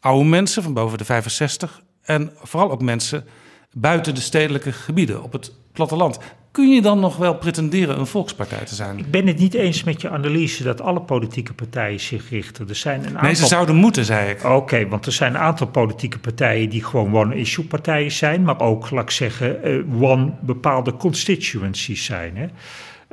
oude mensen van boven de 65 en vooral ook mensen buiten de stedelijke gebieden op het platteland. Kun je dan nog wel pretenderen een volkspartij te zijn? Ik ben het niet eens met je analyse dat alle politieke partijen zich richten. Er zijn een aantal... Nee, ze zouden moeten, zei ik. Oké, want er zijn een aantal politieke partijen die gewoon one-issue partijen zijn, maar ook, laat ik zeggen, eh, one bepaalde constituencies zijn. Hè?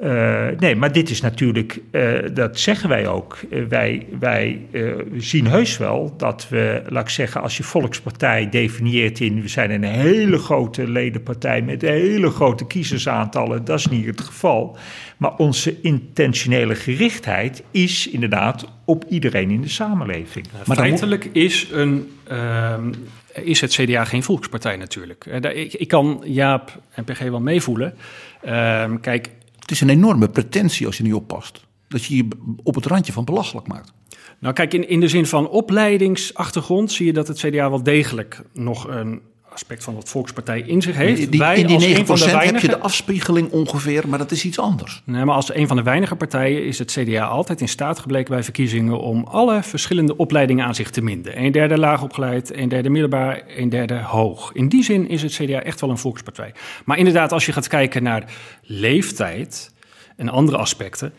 Eh, nee, maar dit is natuurlijk, eh, dat zeggen wij ook. Eh, wij wij eh, zien heus wel dat we, laat ik zeggen, als je volkspartij definieert in, we zijn een hele grote ledenpartij met hele grote kiezersaantallen, dat is niet het geval. Maar onze intentionele gerichtheid is inderdaad op iedereen in de samenleving. Maar Feitelijk is, een, ehm, is het CDA geen volkspartij natuurlijk. Eh, ik kan Jaap en PG wel meevoelen. Ehm, kijk, Het is een enorme pretentie als je niet oppast. Dat je je op het randje van belachelijk maakt. nou kijk, in, in de zin van opleidingsachtergrond zie je dat het CDA wel degelijk nog een aspect van wat volkspartij in zich heeft. Die, Wij in die als 9% een van de heb je de afspiegeling ongeveer, maar dat is iets anders. Nee, maar als een van de weinige partijen is het CDA altijd in staat gebleken bij verkiezingen om alle verschillende opleidingen aan zich te minden. Een derde laag opgeleid, een derde middelbaar, een derde hoog. In die zin is het CDA echt wel een volkspartij. Maar inderdaad, als je gaat kijken naar leeftijd en andere aspecten.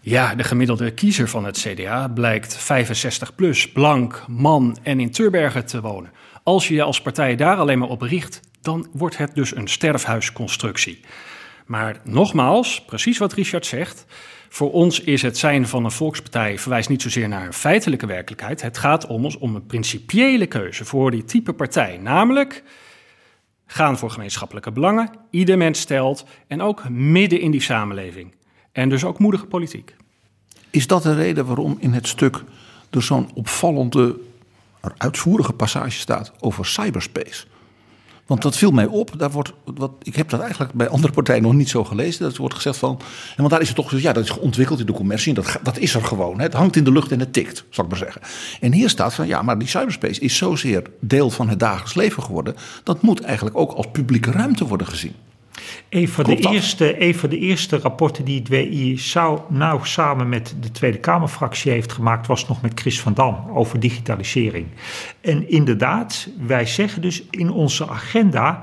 Ja, de gemiddelde kiezer van het CDA blijkt 65 plus, blank, man en in Turbergen te wonen. Als je je als partij daar alleen maar op richt, dan wordt het dus een sterfhuisconstructie. Maar nogmaals, precies wat Richard zegt. Voor ons is het zijn van een volkspartij verwijst niet zozeer naar een feitelijke werkelijkheid. Het gaat om ons om een principiële keuze voor die type partij. Namelijk gaan voor gemeenschappelijke belangen, ieder mens stelt en ook midden in die samenleving. En dus ook moedige politiek. Is dat de reden waarom in het stuk er zo'n opvallende, maar uitvoerige passage staat over cyberspace? Want dat viel mij op. Daar wordt, wat, ik heb dat eigenlijk bij andere partijen nog niet zo gelezen. Dat wordt gezegd van. En want daar is het toch. Ja, dat is ontwikkeld in de commercie. En dat, dat is er gewoon. Het hangt in de lucht en het tikt, zal ik maar zeggen. En hier staat van. Ja, maar die cyberspace is zozeer deel van het dagelijks leven geworden. Dat moet eigenlijk ook als publieke ruimte worden gezien. Een van, Klopt de eerste, een van de eerste rapporten die het WI zou, nou samen met de Tweede Kamerfractie heeft gemaakt, was nog met Chris van Dam over digitalisering. En inderdaad, wij zeggen dus in onze agenda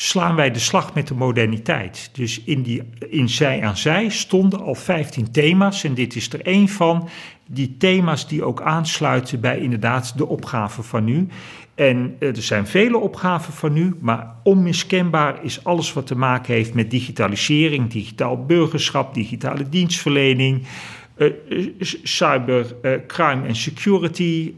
slaan wij de slag met de moderniteit. Dus in, die, in zij aan zij stonden al 15 thema's en dit is er één van. Die thema's die ook aansluiten bij inderdaad de opgave van nu. En eh, er zijn vele opgaven van nu, maar onmiskenbaar is alles wat te maken heeft met digitalisering, digitaal burgerschap, digitale dienstverlening, eh, eh, cyber, crime en security.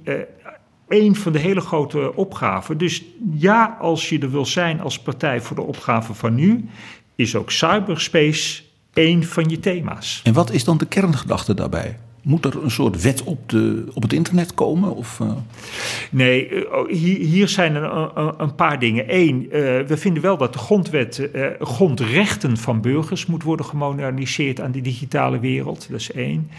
een van de hele grote opgaven. Dus ja, als je er wil zijn als partij voor de opgave van nu, is ook cyberspace één van je thema's. En wat is dan de kerngedachte daarbij? Moet er een soort wet op, de, op het internet komen? Of, eh? Nee, eh, oh, hier, zijn een, een- een paar dingen. Eén, eh, we vinden wel dat de grondwet eh, grondrechten van burgers moet worden gemoderniseerd aan de digitale wereld. Dat is één.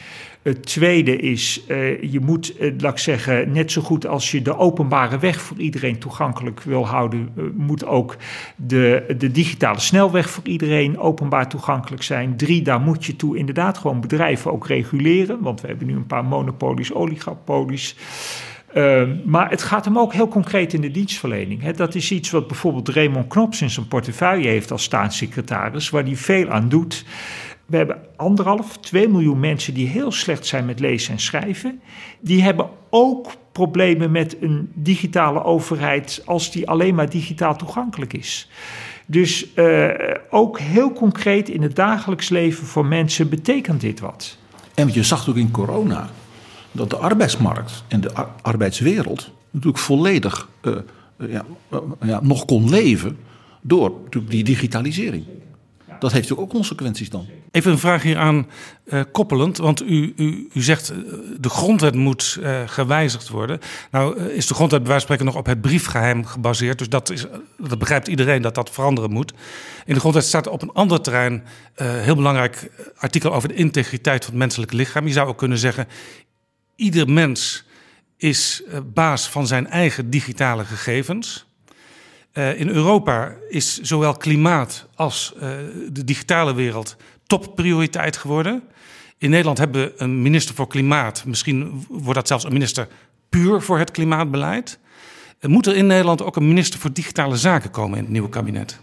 Het tweede is, eh, je moet, eh, laat ik zeggen, net zo goed als je de openbare weg voor iedereen toegankelijk wil houden, eh, moet ook de, de digitale snelweg voor iedereen openbaar toegankelijk zijn. Drie, daar moet je toe inderdaad gewoon bedrijven ook reguleren, want we hebben nu een paar monopolies, oligopolies. Uh, maar het gaat hem ook heel concreet in de dienstverlening. Dat is iets wat bijvoorbeeld Raymond Knops in zijn portefeuille heeft als staatssecretaris, waar hij veel aan doet. We hebben anderhalf, twee miljoen mensen die heel slecht zijn met lezen en schrijven. Die hebben ook problemen met een digitale overheid als die alleen maar digitaal toegankelijk is. Dus uh, ook heel concreet in het dagelijks leven voor mensen betekent dit wat. En je zag ook in corona dat de arbeidsmarkt en de ar- arbeidswereld natuurlijk volledig eh, eh, ja, eh, ja, nog kon leven door natuurlijk die digitalisering. Dat heeft natuurlijk ook consequenties dan. Even een vraag hieraan eh koppelend, want u, u, u zegt eh, de grondwet moet eh, gewijzigd worden. Nou is de grondwet bij wijze spreken nog op het briefgeheim gebaseerd, dus dat, is, dat begrijpt iedereen dat dat veranderen moet. In de grondwet staat op een ander terrein heel belangrijk artikel over de integriteit van het menselijk lichaam. Je zou ook kunnen zeggen, ieder mens is baas van zijn eigen digitale gegevens. In Europa is zowel klimaat als de digitale wereld topprioriteit geworden. In Nederland hebben we een minister voor klimaat. Misschien wordt dat zelfs een minister puur voor het klimaatbeleid. Moet er in Nederland ook een minister voor digitale zaken komen in het nieuwe kabinet?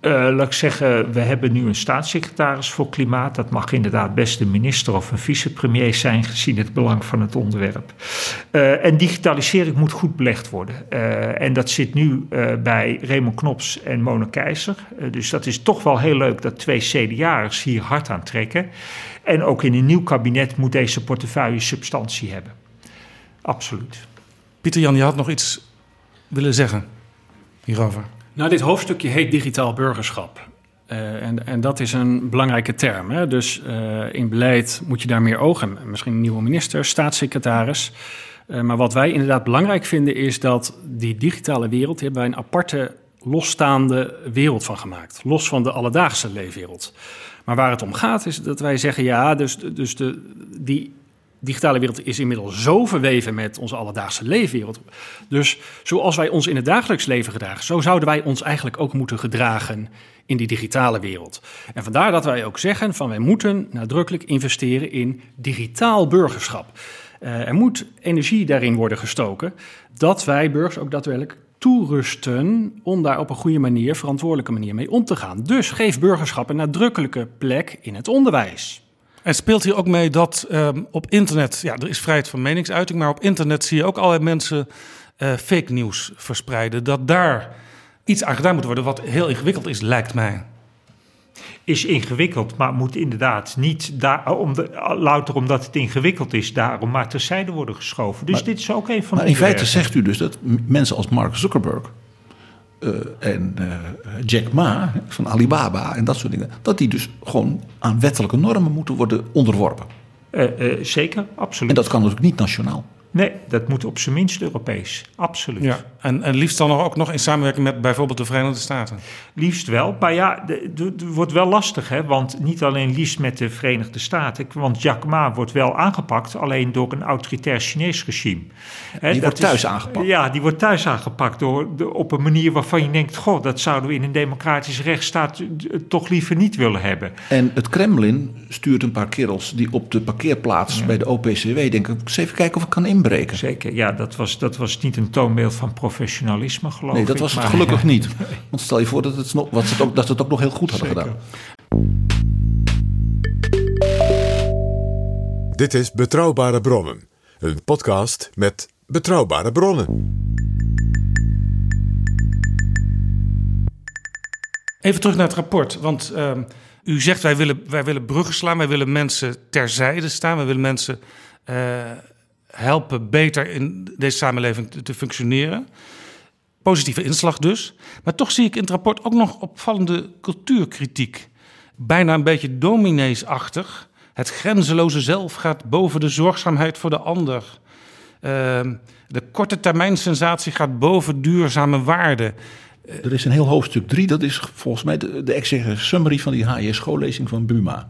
Eh, laat ik zeggen, we hebben nu een staatssecretaris voor klimaat. Dat mag inderdaad best een minister of een vicepremier zijn, gezien het belang van het onderwerp. Eh, en digitalisering moet goed belegd worden. Eh, en dat zit nu bij Raymond Knops en Mona Keizer. Dus dat is toch wel heel leuk dat twee CDA'ers hier hard aan trekken. En ook in een nieuw kabinet moet deze portefeuille substantie hebben. Absoluut. Pieter Jan, je had nog iets willen zeggen hierover. Nou, dit hoofdstukje heet digitaal burgerschap. Eh, en, en dat is een belangrijke term. Hè? Dus eh, in beleid moet je daar meer oog en misschien een nieuwe minister, staatssecretaris. Eh, maar wat wij inderdaad belangrijk vinden is dat die digitale wereld, hebben wij een aparte losstaande wereld van gemaakt. Los van de alledaagse leefwereld. Maar waar het om gaat is dat wij zeggen, ja, dus, dus de, die digitale wereld is inmiddels zo verweven met onze alledaagse leefwereld. Dus zoals wij ons in het dagelijks leven gedragen, zo zouden wij ons eigenlijk ook moeten gedragen in die digitale wereld. En vandaar dat wij ook zeggen van wij moeten nadrukkelijk investeren in digitaal burgerschap. Uh, er moet energie daarin worden gestoken dat wij burgers ook daadwerkelijk toerusten om daar op een goede manier, verantwoordelijke manier mee om te gaan. Dus geef burgerschap een nadrukkelijke plek in het onderwijs. En speelt hier ook mee dat um, op internet, ja, er is vrijheid van meningsuiting, maar op internet zie je ook allerlei mensen uh, fake nieuws verspreiden. Dat daar iets aan gedaan moet worden, wat heel ingewikkeld is, lijkt mij. Is ingewikkeld, maar moet inderdaad niet daar, om de, louter omdat het ingewikkeld is, daarom maar terzijde worden geschoven. Dus maar, dit is ook een van Maar in feite zegt u dus dat mensen als Mark Zuckerberg en uh, Jack Ma van Alibaba en dat soort dingen, dat die dus gewoon aan wettelijke normen moeten worden onderworpen. Uh, zeker, absoluut. En dat kan natuurlijk niet nationaal. Nee, dat moet op zijn minst Europees. Absoluut. Ja, en, en liefst dan ook nog in samenwerking met bijvoorbeeld de Verenigde Staten. Liefst wel. Maar ja, het wordt wel lastig, hè? Want niet alleen liefst met de Verenigde Staten. Want Jack Ma wordt wel aangepakt, alleen door een autoritair Chinees regime. Hè, die wordt thuis is, aangepakt. Ja, die wordt thuis aangepakt door, de, op een manier waarvan je denkt: goh, dat zouden we in een democratische rechtsstaat toch liever niet willen hebben. En het Kremlin stuurt een paar kerels die op de parkeerplaats ja. bij de OPCW denken: eens even kijken of ik kan inbreken. Zeker, ja, dat was, dat was niet een toonbeeld van professionalisme, geloof ik. Nee, dat was het gelukkig (laughs) niet. Want stel je voor dat, het nog, wat het ook, dat ze het ook nog heel goed hadden Zeker. gedaan. Dit is Betrouwbare Bronnen, een podcast met betrouwbare bronnen. Even terug naar het rapport, want uh, u zegt wij willen, wij willen bruggen slaan, wij willen mensen terzijde staan, wij willen mensen uh, helpen beter in deze samenleving te, functioneren. Positieve inslag dus. Maar toch zie ik in het rapport ook nog opvallende cultuurkritiek. Bijna een beetje domineesachtig. Het grenzeloze zelf gaat boven de zorgzaamheid voor de ander. Uh, de korte termijn sensatie gaat boven duurzame waarden. Er is een heel hoofdstuk 3, dat is volgens mij de, de extra summary van die HJ-schoollezing van Buma.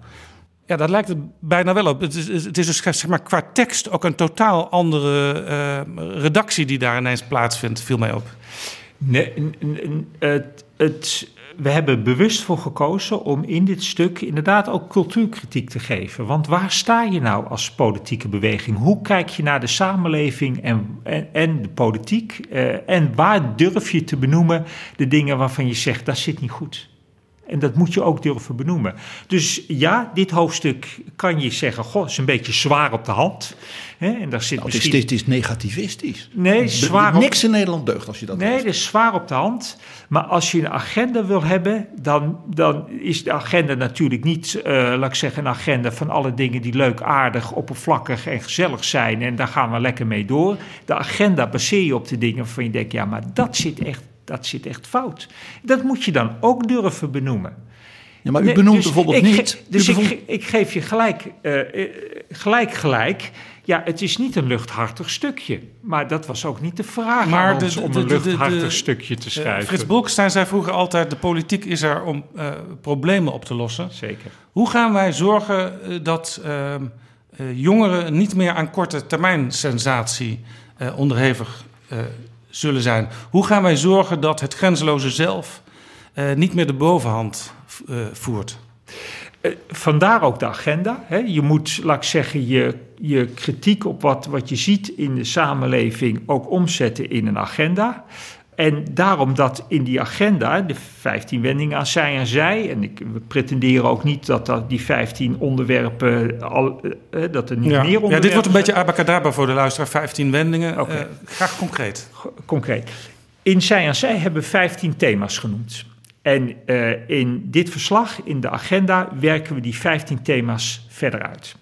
Ja, dat lijkt het bijna wel op. Het is, het is dus zeg maar, qua tekst ook een totaal andere uh, redactie die daar ineens plaatsvindt, viel mij op. Nee, het, we hebben bewust voor gekozen om in dit stuk inderdaad ook cultuurkritiek te geven. Want waar sta je nou als politieke beweging? Hoe kijk je naar de samenleving en, en, de politiek? Uh, en waar durf je te benoemen de dingen waarvan je zegt dat zit niet goed? En dat moet je ook durven benoemen. Dus ja, dit hoofdstuk kan je zeggen, goh, is een beetje zwaar op de hand. Hè? En daar zit Nou, het, is, misschien... het is negativistisch. Nee, zwaar op- Niks in Nederland deugt als je dat Nee, leest. dat is zwaar op de hand. Maar als je een agenda wil hebben, dan, dan is de agenda natuurlijk niet, eh, laat ik zeggen, een agenda van alle dingen die leuk, aardig, oppervlakkig en gezellig zijn. En daar gaan we lekker mee door. De agenda baseer je op de dingen waarvan je denkt, ja, maar dat zit echt, dat zit echt fout. Dat moet je dan ook durven benoemen. Ja, maar u Nee, benoemt dus bijvoorbeeld niet... Dus ik, bevond- ik geef je gelijk, eh, eh, gelijk, gelijk. Ja, het is niet een luchthartig stukje. Maar dat was ook niet de vraag Maar aan de- ons de- om een de- de- luchthartig de- stukje te Eh, schrijven. Frits Bolkestein zei vroeger altijd: de politiek is er om eh, problemen op te lossen. Zeker. Hoe gaan wij zorgen dat ehm, eh, jongeren niet meer aan korte termijn sensatie eh, onderhevig eh, zullen zijn? Hoe gaan wij zorgen dat het grenzeloze zelf eh, niet meer de bovenhand eh, voert? Eh, vandaar ook de agenda. Je moet, laat ik zeggen, je, je kritiek op wat, wat je ziet in de samenleving ook omzetten in een agenda. En daarom dat in die agenda, de 15 wendingen aan zij en zij, en ik, we pretenderen ook niet dat, dat die 15 onderwerpen, al, eh, eh, dat er niet Ja. meer ja, onderwerpen dit wordt een beetje abacadabra voor de luisteraar. 15 wendingen. Oké. Eh, graag concreet. concreet. In Zij en Zij hebben we 15 thema's genoemd. En eh, in dit verslag, in de agenda, werken we die 15 thema's verder uit.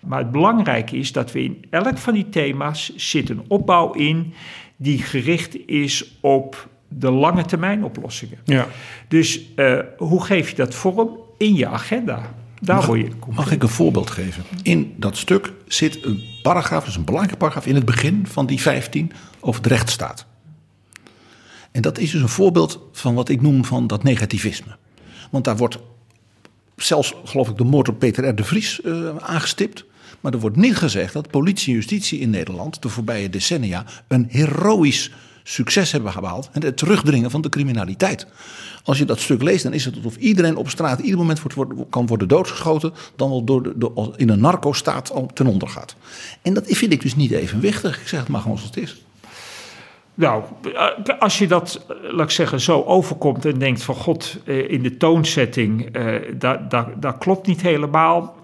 Maar het belangrijke is dat we in elk van die thema's zit een opbouw in die gericht is op de lange termijn oplossingen. Ja. Dus eh, hoe geef je dat vorm? In je agenda. Daar Mag- word je Mag ik een voorbeeld geven? In dat stuk zit een paragraaf, dus een belangrijke paragraaf in het begin van die 15 over de rechtsstaat. En dat is dus een voorbeeld van wat ik noem van dat negativisme. Want daar wordt zelfs, geloof ik, de moord op Peter R. de Vries eh, aangestipt. Maar er wordt niet gezegd dat politie en justitie in Nederland de voorbije decennia een heroïsch succes hebben behaald. En het terugdringen van de criminaliteit. Als je dat stuk leest, dan is het alsof iedereen op straat ieder moment kan worden doodgeschoten. dan wel door de, in een narco-staat ten onder gaat. En dat vind ik dus niet evenwichtig. Ik zeg het maar gewoon zoals het is. Nou, eh, als je dat, eh, laat ik zeggen, zo overkomt en denkt van god, eh, in de toonzetting, dat, dat, dat klopt niet helemaal.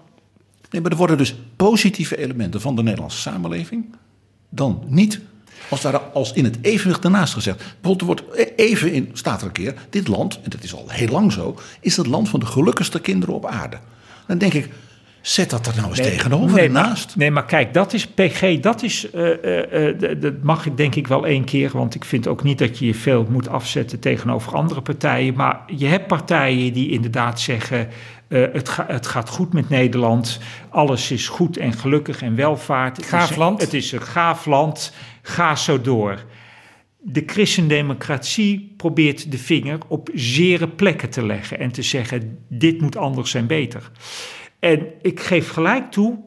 Nee, maar er worden dus positieve elementen van de Nederlandse samenleving dan niet als, daar, als in het evenwicht daarnaast gezegd. Bijvoorbeeld, er wordt e- even in, staat er een keer, dit land, en dat is al heel lang zo, is het land van de gelukkigste kinderen op aarde. Dan denk ik, zet dat er nou eens tegenover nee, maar- naast. Nee, maar kijk, dat is PG, dat is, eh, eh, eh, dat mag ik denk ik wel één keer, want ik vind ook niet dat je je veel moet afzetten tegenover andere partijen. Maar je hebt partijen die inderdaad zeggen, eh, het, ga- het gaat goed met Nederland, alles is goed en gelukkig en welvaart. Het Gaaf is- land. Het is een gaaf land, ga zo door. De christendemocratie probeert de vinger op zere plekken te leggen en te zeggen: dit moet anders en beter. En ik geef gelijk toe,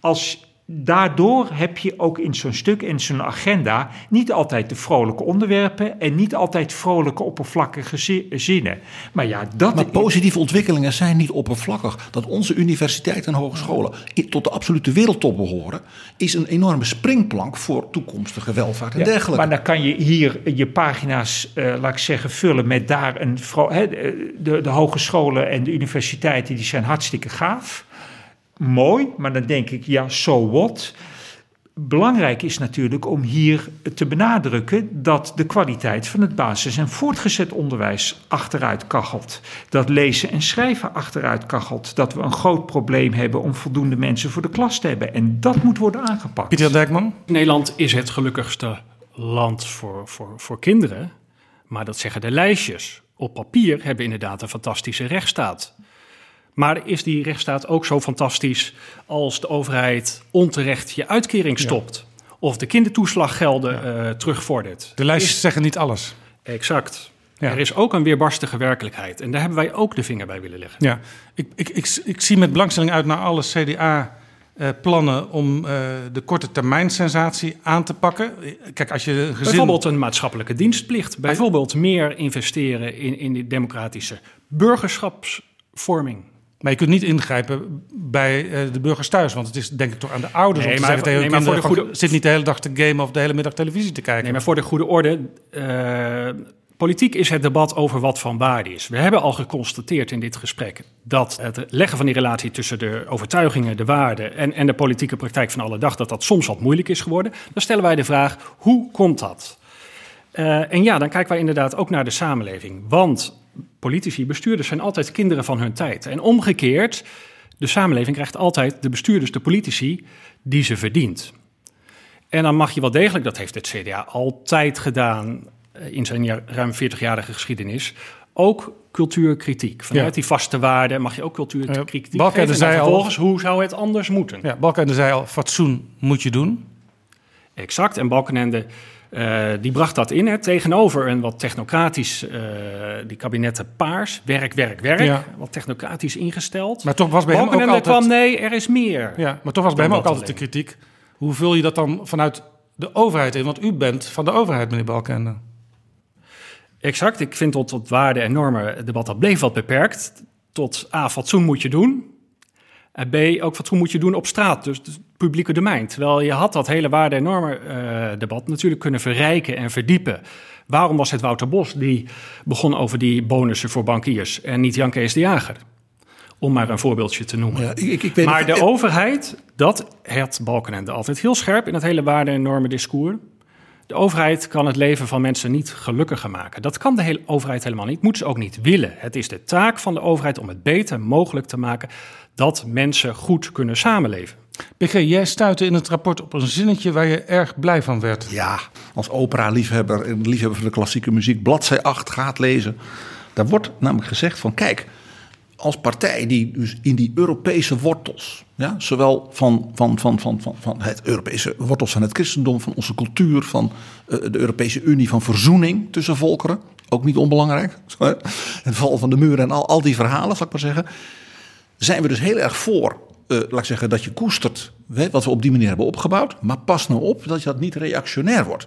als daardoor heb je ook in zo'n stuk, in zo'n agenda, niet altijd de vrolijke onderwerpen en niet altijd vrolijke oppervlakkige zi- zinnen. Maar ja, dat Maar positieve ontwikkelingen zijn niet oppervlakkig. Dat onze universiteiten en hogescholen tot de absolute wereldtop behoren, is een enorme springplank voor toekomstige welvaart en Ja, dergelijke. Maar dan kan je hier je pagina's, eh, laat ik zeggen, vullen met daar een. vro- de, de hogescholen en de universiteiten die zijn hartstikke gaaf. Mooi, maar dan denk ik, ja, so what? Belangrijk is natuurlijk om hier te benadrukken dat de kwaliteit van het basis- en voortgezet onderwijs achteruit kachelt. Dat lezen en schrijven achteruit kachelt. Dat we een groot probleem hebben om voldoende mensen voor de klas te hebben. En dat moet worden aangepakt. Pieter Dijkman? Nederland is het gelukkigste land voor, voor, voor kinderen. Maar dat zeggen de lijstjes. Op papier hebben we inderdaad een fantastische rechtsstaat. Maar is die rechtsstaat ook zo fantastisch als de overheid onterecht je uitkering stopt? Of de kindertoeslaggelden eh, terugvordert? De lijstjes zeggen niet alles. Exact. Ja. Er is ook een weerbarstige werkelijkheid. En daar hebben wij ook de vinger bij willen leggen. Ja, ik, ik, ik, ik zie met belangstelling uit naar alle CDA-plannen om eh, de korte termijn sensatie aan te pakken. Kijk, als je gezin... Bijvoorbeeld een maatschappelijke dienstplicht. Bijvoorbeeld meer investeren in, in die democratische burgerschapsvorming. Maar je kunt niet ingrijpen bij eh, de burgers thuis. Want het is denk ik toch aan de ouders Nee, om te maar- zeggen tegen nee, hun maar voor de goede- zit niet de hele dag te gamen of de hele middag televisie te kijken. Nee, maar voor de goede orde. eh, Politiek is het debat over wat van waarde is. We hebben al geconstateerd in dit gesprek dat het leggen van die relatie tussen de overtuigingen, de waarden en, en de politieke praktijk van alle dag, dat dat soms wat moeilijk is geworden. Dan stellen wij de vraag, hoe komt dat? Uh, en ja, dan kijken wij inderdaad ook naar de samenleving. Want politici, bestuurders zijn altijd kinderen van hun tijd. En omgekeerd, de samenleving krijgt altijd de bestuurders, de politici, die ze verdient. En dan mag je wel degelijk, dat heeft het CDA altijd gedaan eh, in zijn ruim 40-jarige geschiedenis, ook cultuurkritiek. Vanuit die vaste waarden mag je ook cultuurkritiek uh, geven. En zei vervolgens, al, hoe zou het anders moeten? Ja, Balkenende zei al, fatsoen moet je doen. Exact, en Balkenende uh, die bracht dat in, hè, tegenover een wat technocratisch, uh, die kabinetten paars, werk, werk, werk, ja. wat technocratisch ingesteld. Maar toch was bij hem ook altijd... kwam, nee, er is meer. Ja, maar toch was bij hem ook altijd de kritiek. Hoe vul je dat dan vanuit de overheid in? Want u bent van de overheid, meneer Balkenende. Exact, ik vind tot, tot waarden en normen het debat dat bleef wat beperkt. Tot A, fatsoen moet je doen. En B, ook fatsoen moet je doen op straat, dus het publieke domein. Terwijl je had dat hele waarde- en normen-debat uh, natuurlijk kunnen verrijken en verdiepen. Waarom was het Wouter Bos die begon over die bonussen voor bankiers en niet Jan Kees de Jager? Om maar een voorbeeldje te noemen. Ja, ik, ik weet maar de overheid, dat het Balkenende altijd heel scherp in het hele waarde- en normen-discours. De overheid kan het leven van mensen niet gelukkiger maken. Dat kan de hele overheid helemaal niet, moet ze ook niet willen. Het is de taak van de overheid om het beter mogelijk te maken dat mensen goed kunnen samenleven. PG, jij stuitte in het rapport op een zinnetje waar je erg blij van werd. Ja, als opera-liefhebber en liefhebber van de klassieke muziek, bladzij 8 gaat lezen. Daar wordt namelijk gezegd van kijk, als partij die dus in die Europese wortels, ja, zowel van, van, van, van, van, van het Europese wortels van het christendom, van onze cultuur, van uh, de Europese Unie, van verzoening tussen volkeren, ook niet onbelangrijk, (laughs) het val van de muur en al, al die verhalen, zal ik maar zeggen, zijn we dus heel erg voor, uh, laat ik zeggen, dat je koestert hè, wat we op die manier hebben opgebouwd, maar pas nou op dat je dat niet reactionair wordt.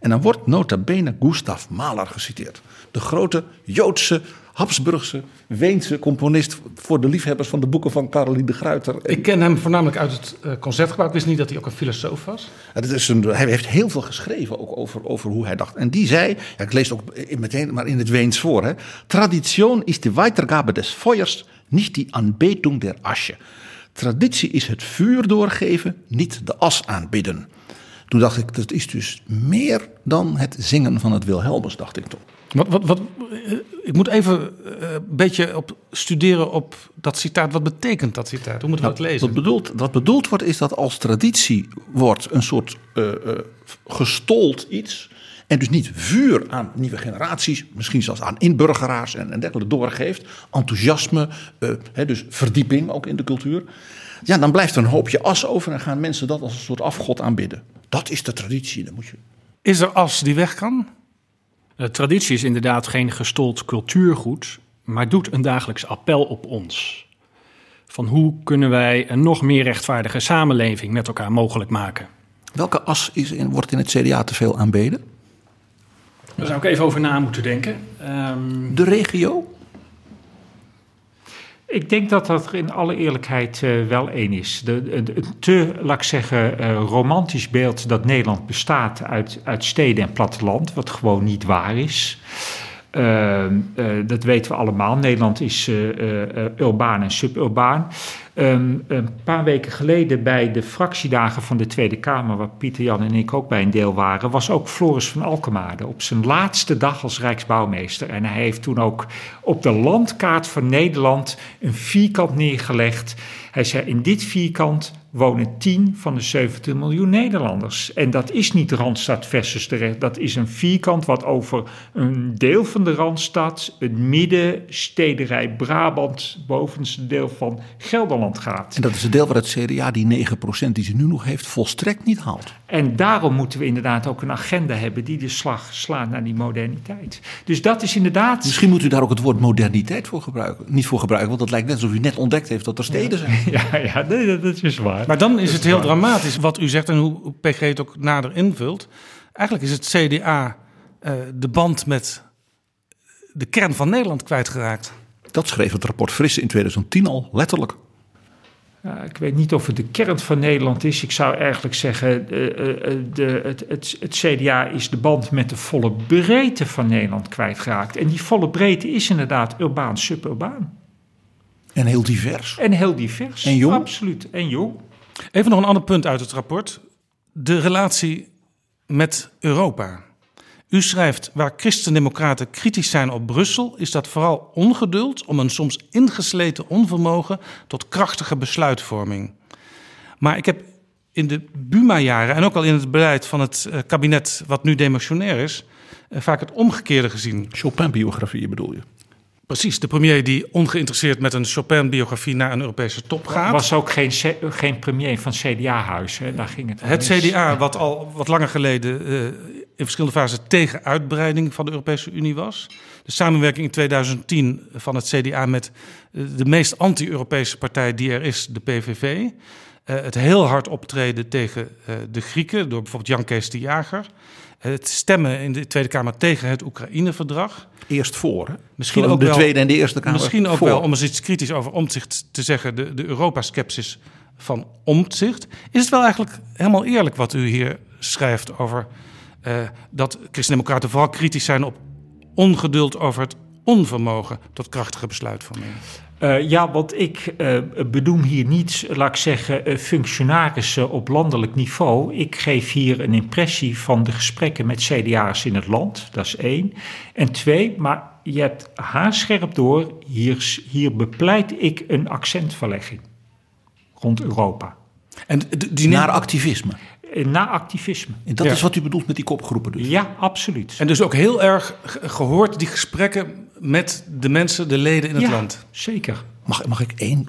En dan wordt nota bene Gustav Mahler geciteerd, de grote Joodse Habsburgse, Weense componist voor de liefhebbers van de boeken van Caroline de Gruyter. Ik ken hem voornamelijk uit het uh, concertgebouw. Ik wist niet dat hij ook een filosoof was. Ja, dat is een, hij heeft heel veel geschreven ook over, over hoe hij dacht. En die zei, ja, ik lees het ook meteen maar in het Weens voor. Hè, Tradition is de Weitergabe des Feuers, niet die Anbetung der Asche. Traditie is het vuur doorgeven, niet de as aanbidden. Toen dacht ik, dat is dus meer dan het zingen van het Wilhelmus, dacht ik toen. Wat, wat, wat, eh, ik moet even eh, een beetje op studeren op dat citaat. Wat betekent dat citaat? Hoe moeten we nou, dat lezen? Wat bedoeld, wat bedoeld wordt is dat als traditie wordt een soort uh, uh, gestold iets... en dus niet vuur aan nieuwe generaties... misschien zelfs aan inburgeraars en, en dergelijke doorgeeft... enthousiasme, uh, dus verdieping ook in de cultuur... ja, dan blijft er een hoopje as over... en gaan mensen dat als een soort afgod aanbidden. Dat is de traditie, dan moet je... Is er as die weg kan? De traditie is inderdaad geen gestold cultuurgoed, maar doet een dagelijks appel op ons. Van hoe kunnen wij een nog meer rechtvaardige samenleving met elkaar mogelijk maken? Welke as is in, wordt in het CDA te veel aanbeden? Daar zou ik even over na moeten denken. Um... De regio? Ik denk dat dat er in alle eerlijkheid uh, wel één is. De, de, te, laat ik zeggen, uh, romantisch beeld dat Nederland bestaat uit, uit steden en platteland, wat gewoon niet waar is. Uh, dat weten we allemaal. Nederland is urbaan en suburbaan. Um, een paar weken geleden bij de fractiedagen van de Tweede Kamer, waar Pieter Jan en ik ook bij een deel waren, was ook Floris van Alkemade op zijn laatste dag als Rijksbouwmeester. En hij heeft toen ook op de landkaart van Nederland een vierkant neergelegd. Hij zei: In dit vierkant wonen 10 van de 17 miljoen Nederlanders. En dat is niet Randstad versus de. Dat is een vierkant wat over een deel van de Randstad, het midden, stederij Brabant, bovenste deel van Gelderland gaat. En dat is het deel waar het CDA die 9% die ze nu nog heeft volstrekt niet haalt. En daarom moeten we inderdaad ook een agenda hebben die de slag slaat naar die moderniteit. Dus dat is inderdaad. Misschien moet u daar ook het woord moderniteit voor gebruiken. Niet voor gebruiken, want dat lijkt net alsof u net ontdekt heeft dat er steden zijn. (laughs) Ja, ja nee, dat is waar. Maar dan is het heel dramatisch wat u zegt en hoe PG het ook nader invult. Eigenlijk is het CDA uh, de band met de kern van Nederland kwijtgeraakt. Dat schreef het rapport Frisse in 2010 al, letterlijk. Ja, ik weet niet of het de kern van Nederland is. Ik zou eigenlijk zeggen, uh, uh, de, het, het, het, CDA is de band met de volle breedte van Nederland kwijtgeraakt. En die volle breedte is inderdaad urbaan, suburbaan. En heel divers. En heel divers. En jong. Absoluut. En jong. Even nog een ander punt uit het rapport. De relatie met Europa. U schrijft, waar christendemocraten kritisch zijn op Brussel, is dat vooral ongeduld om een soms ingesleten onvermogen tot krachtige besluitvorming. Maar ik heb in de Buma-jaren en ook al in het beleid van het eh, kabinet wat nu demissionair is, eh, vaak het omgekeerde gezien. Chopin-biografieën bedoel je? Precies, de premier die ongeïnteresseerd met een Chopin-biografie naar een Europese top gaat. Was ook geen, geen premier van CDA-huis, daar ging het Het CDA, wat al wat langer geleden uh, in verschillende fasen tegen uitbreiding van de Europese Unie was. De samenwerking in 2010 van het CDA met de meest anti-Europese partij die er is, de PVV. Uh, het heel hard optreden tegen de Grieken door bijvoorbeeld Jan Kees de Jager. Het stemmen in de Tweede Kamer tegen het Oekraïne-verdrag. Eerst voor. Hè? Misschien ook de wel, Tweede en de Eerste Kamer. Misschien ook voor. wel, om eens iets kritisch over Omtzigt te zeggen, de, de Europa-skepsis van Omtzigt. Is het wel eigenlijk helemaal eerlijk wat u hier schrijft over uh, dat christendemocraten vooral kritisch zijn op ongeduld over het onvermogen tot krachtige besluitvorming? Uh, ja, want ik uh, bedoel hier niet, laat ik zeggen, uh, functionarissen op landelijk niveau. Ik geef hier een impressie van de gesprekken met CDA's in het land. Dat is één. En twee, maar je hebt haarscherp door, hier, hier bepleit ik een accentverlegging rond Europa. En die Naar activisme. Na activisme. En dat ja. is wat u bedoelt met die kopgroepen dus? Ja, absoluut. En dus ook heel erg gehoord die gesprekken met de mensen, de leden in het ja, land. zeker. Mag, mag ik één?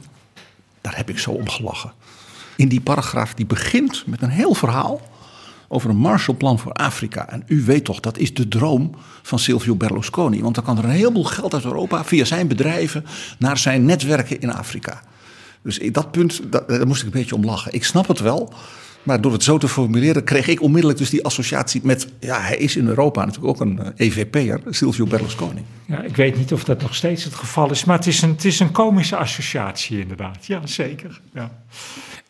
Daar heb ik zo om gelachen. In die paragraaf die begint met een heel verhaal over een Marshallplan voor Afrika. En u weet toch, dat is de droom van Silvio Berlusconi. Want dan kan er een heleboel geld uit Europa via zijn bedrijven naar zijn netwerken in Afrika. Dus dat punt, dat, daar moest ik een beetje om lachen. Ik snap het wel. Maar door het zo te formuleren kreeg ik onmiddellijk dus die associatie met... ja, hij is in Europa natuurlijk ook een uh, EVP'er, Silvio Berlusconi. Ja, ik weet niet of dat nog steeds het geval is... maar het is een, het is een komische associatie inderdaad. Ja, zeker. Ja.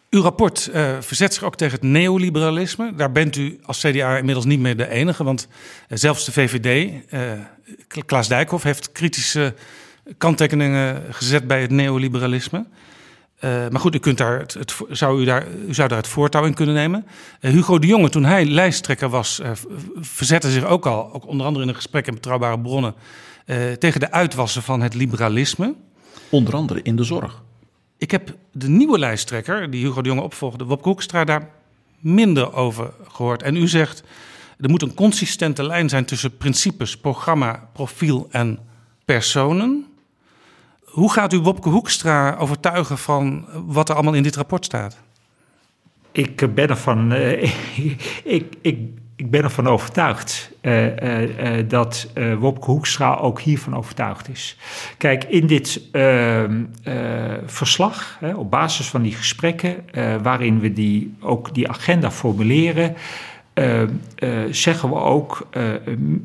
Uw rapport uh, verzet zich ook tegen het neoliberalisme. Daar bent u als CDA inmiddels niet meer de enige... want uh, zelfs de VVD, Klaas Dijkhoff, heeft kritische kanttekeningen gezet bij het neoliberalisme... Uh, maar goed, u, kunt daar het, het, zou u, daar, u zou daar het voortouw in kunnen nemen. Uh, Hugo de Jonge, toen hij lijsttrekker was, uh, verzette zich ook al, ook onder andere in een gesprek in betrouwbare bronnen, tegen de uitwassen van het liberalisme. Onder andere in de zorg. Ik heb de nieuwe lijsttrekker, die Hugo de Jonge opvolgde, Wopke Hoekstra, daar minder over gehoord. En u zegt, er moet een consistente lijn zijn tussen principes, programma, profiel en personen. Hoe gaat u Wopke Hoekstra overtuigen van wat er allemaal in dit rapport staat? Ik ben ervan, uh, (laughs) ik, ik, ik ben ervan overtuigd uh, dat Wopke Hoekstra ook hiervan overtuigd is. Kijk, in dit ehm, verslag, op basis van die gesprekken, waarin we die, ook die agenda formuleren, zeggen we ook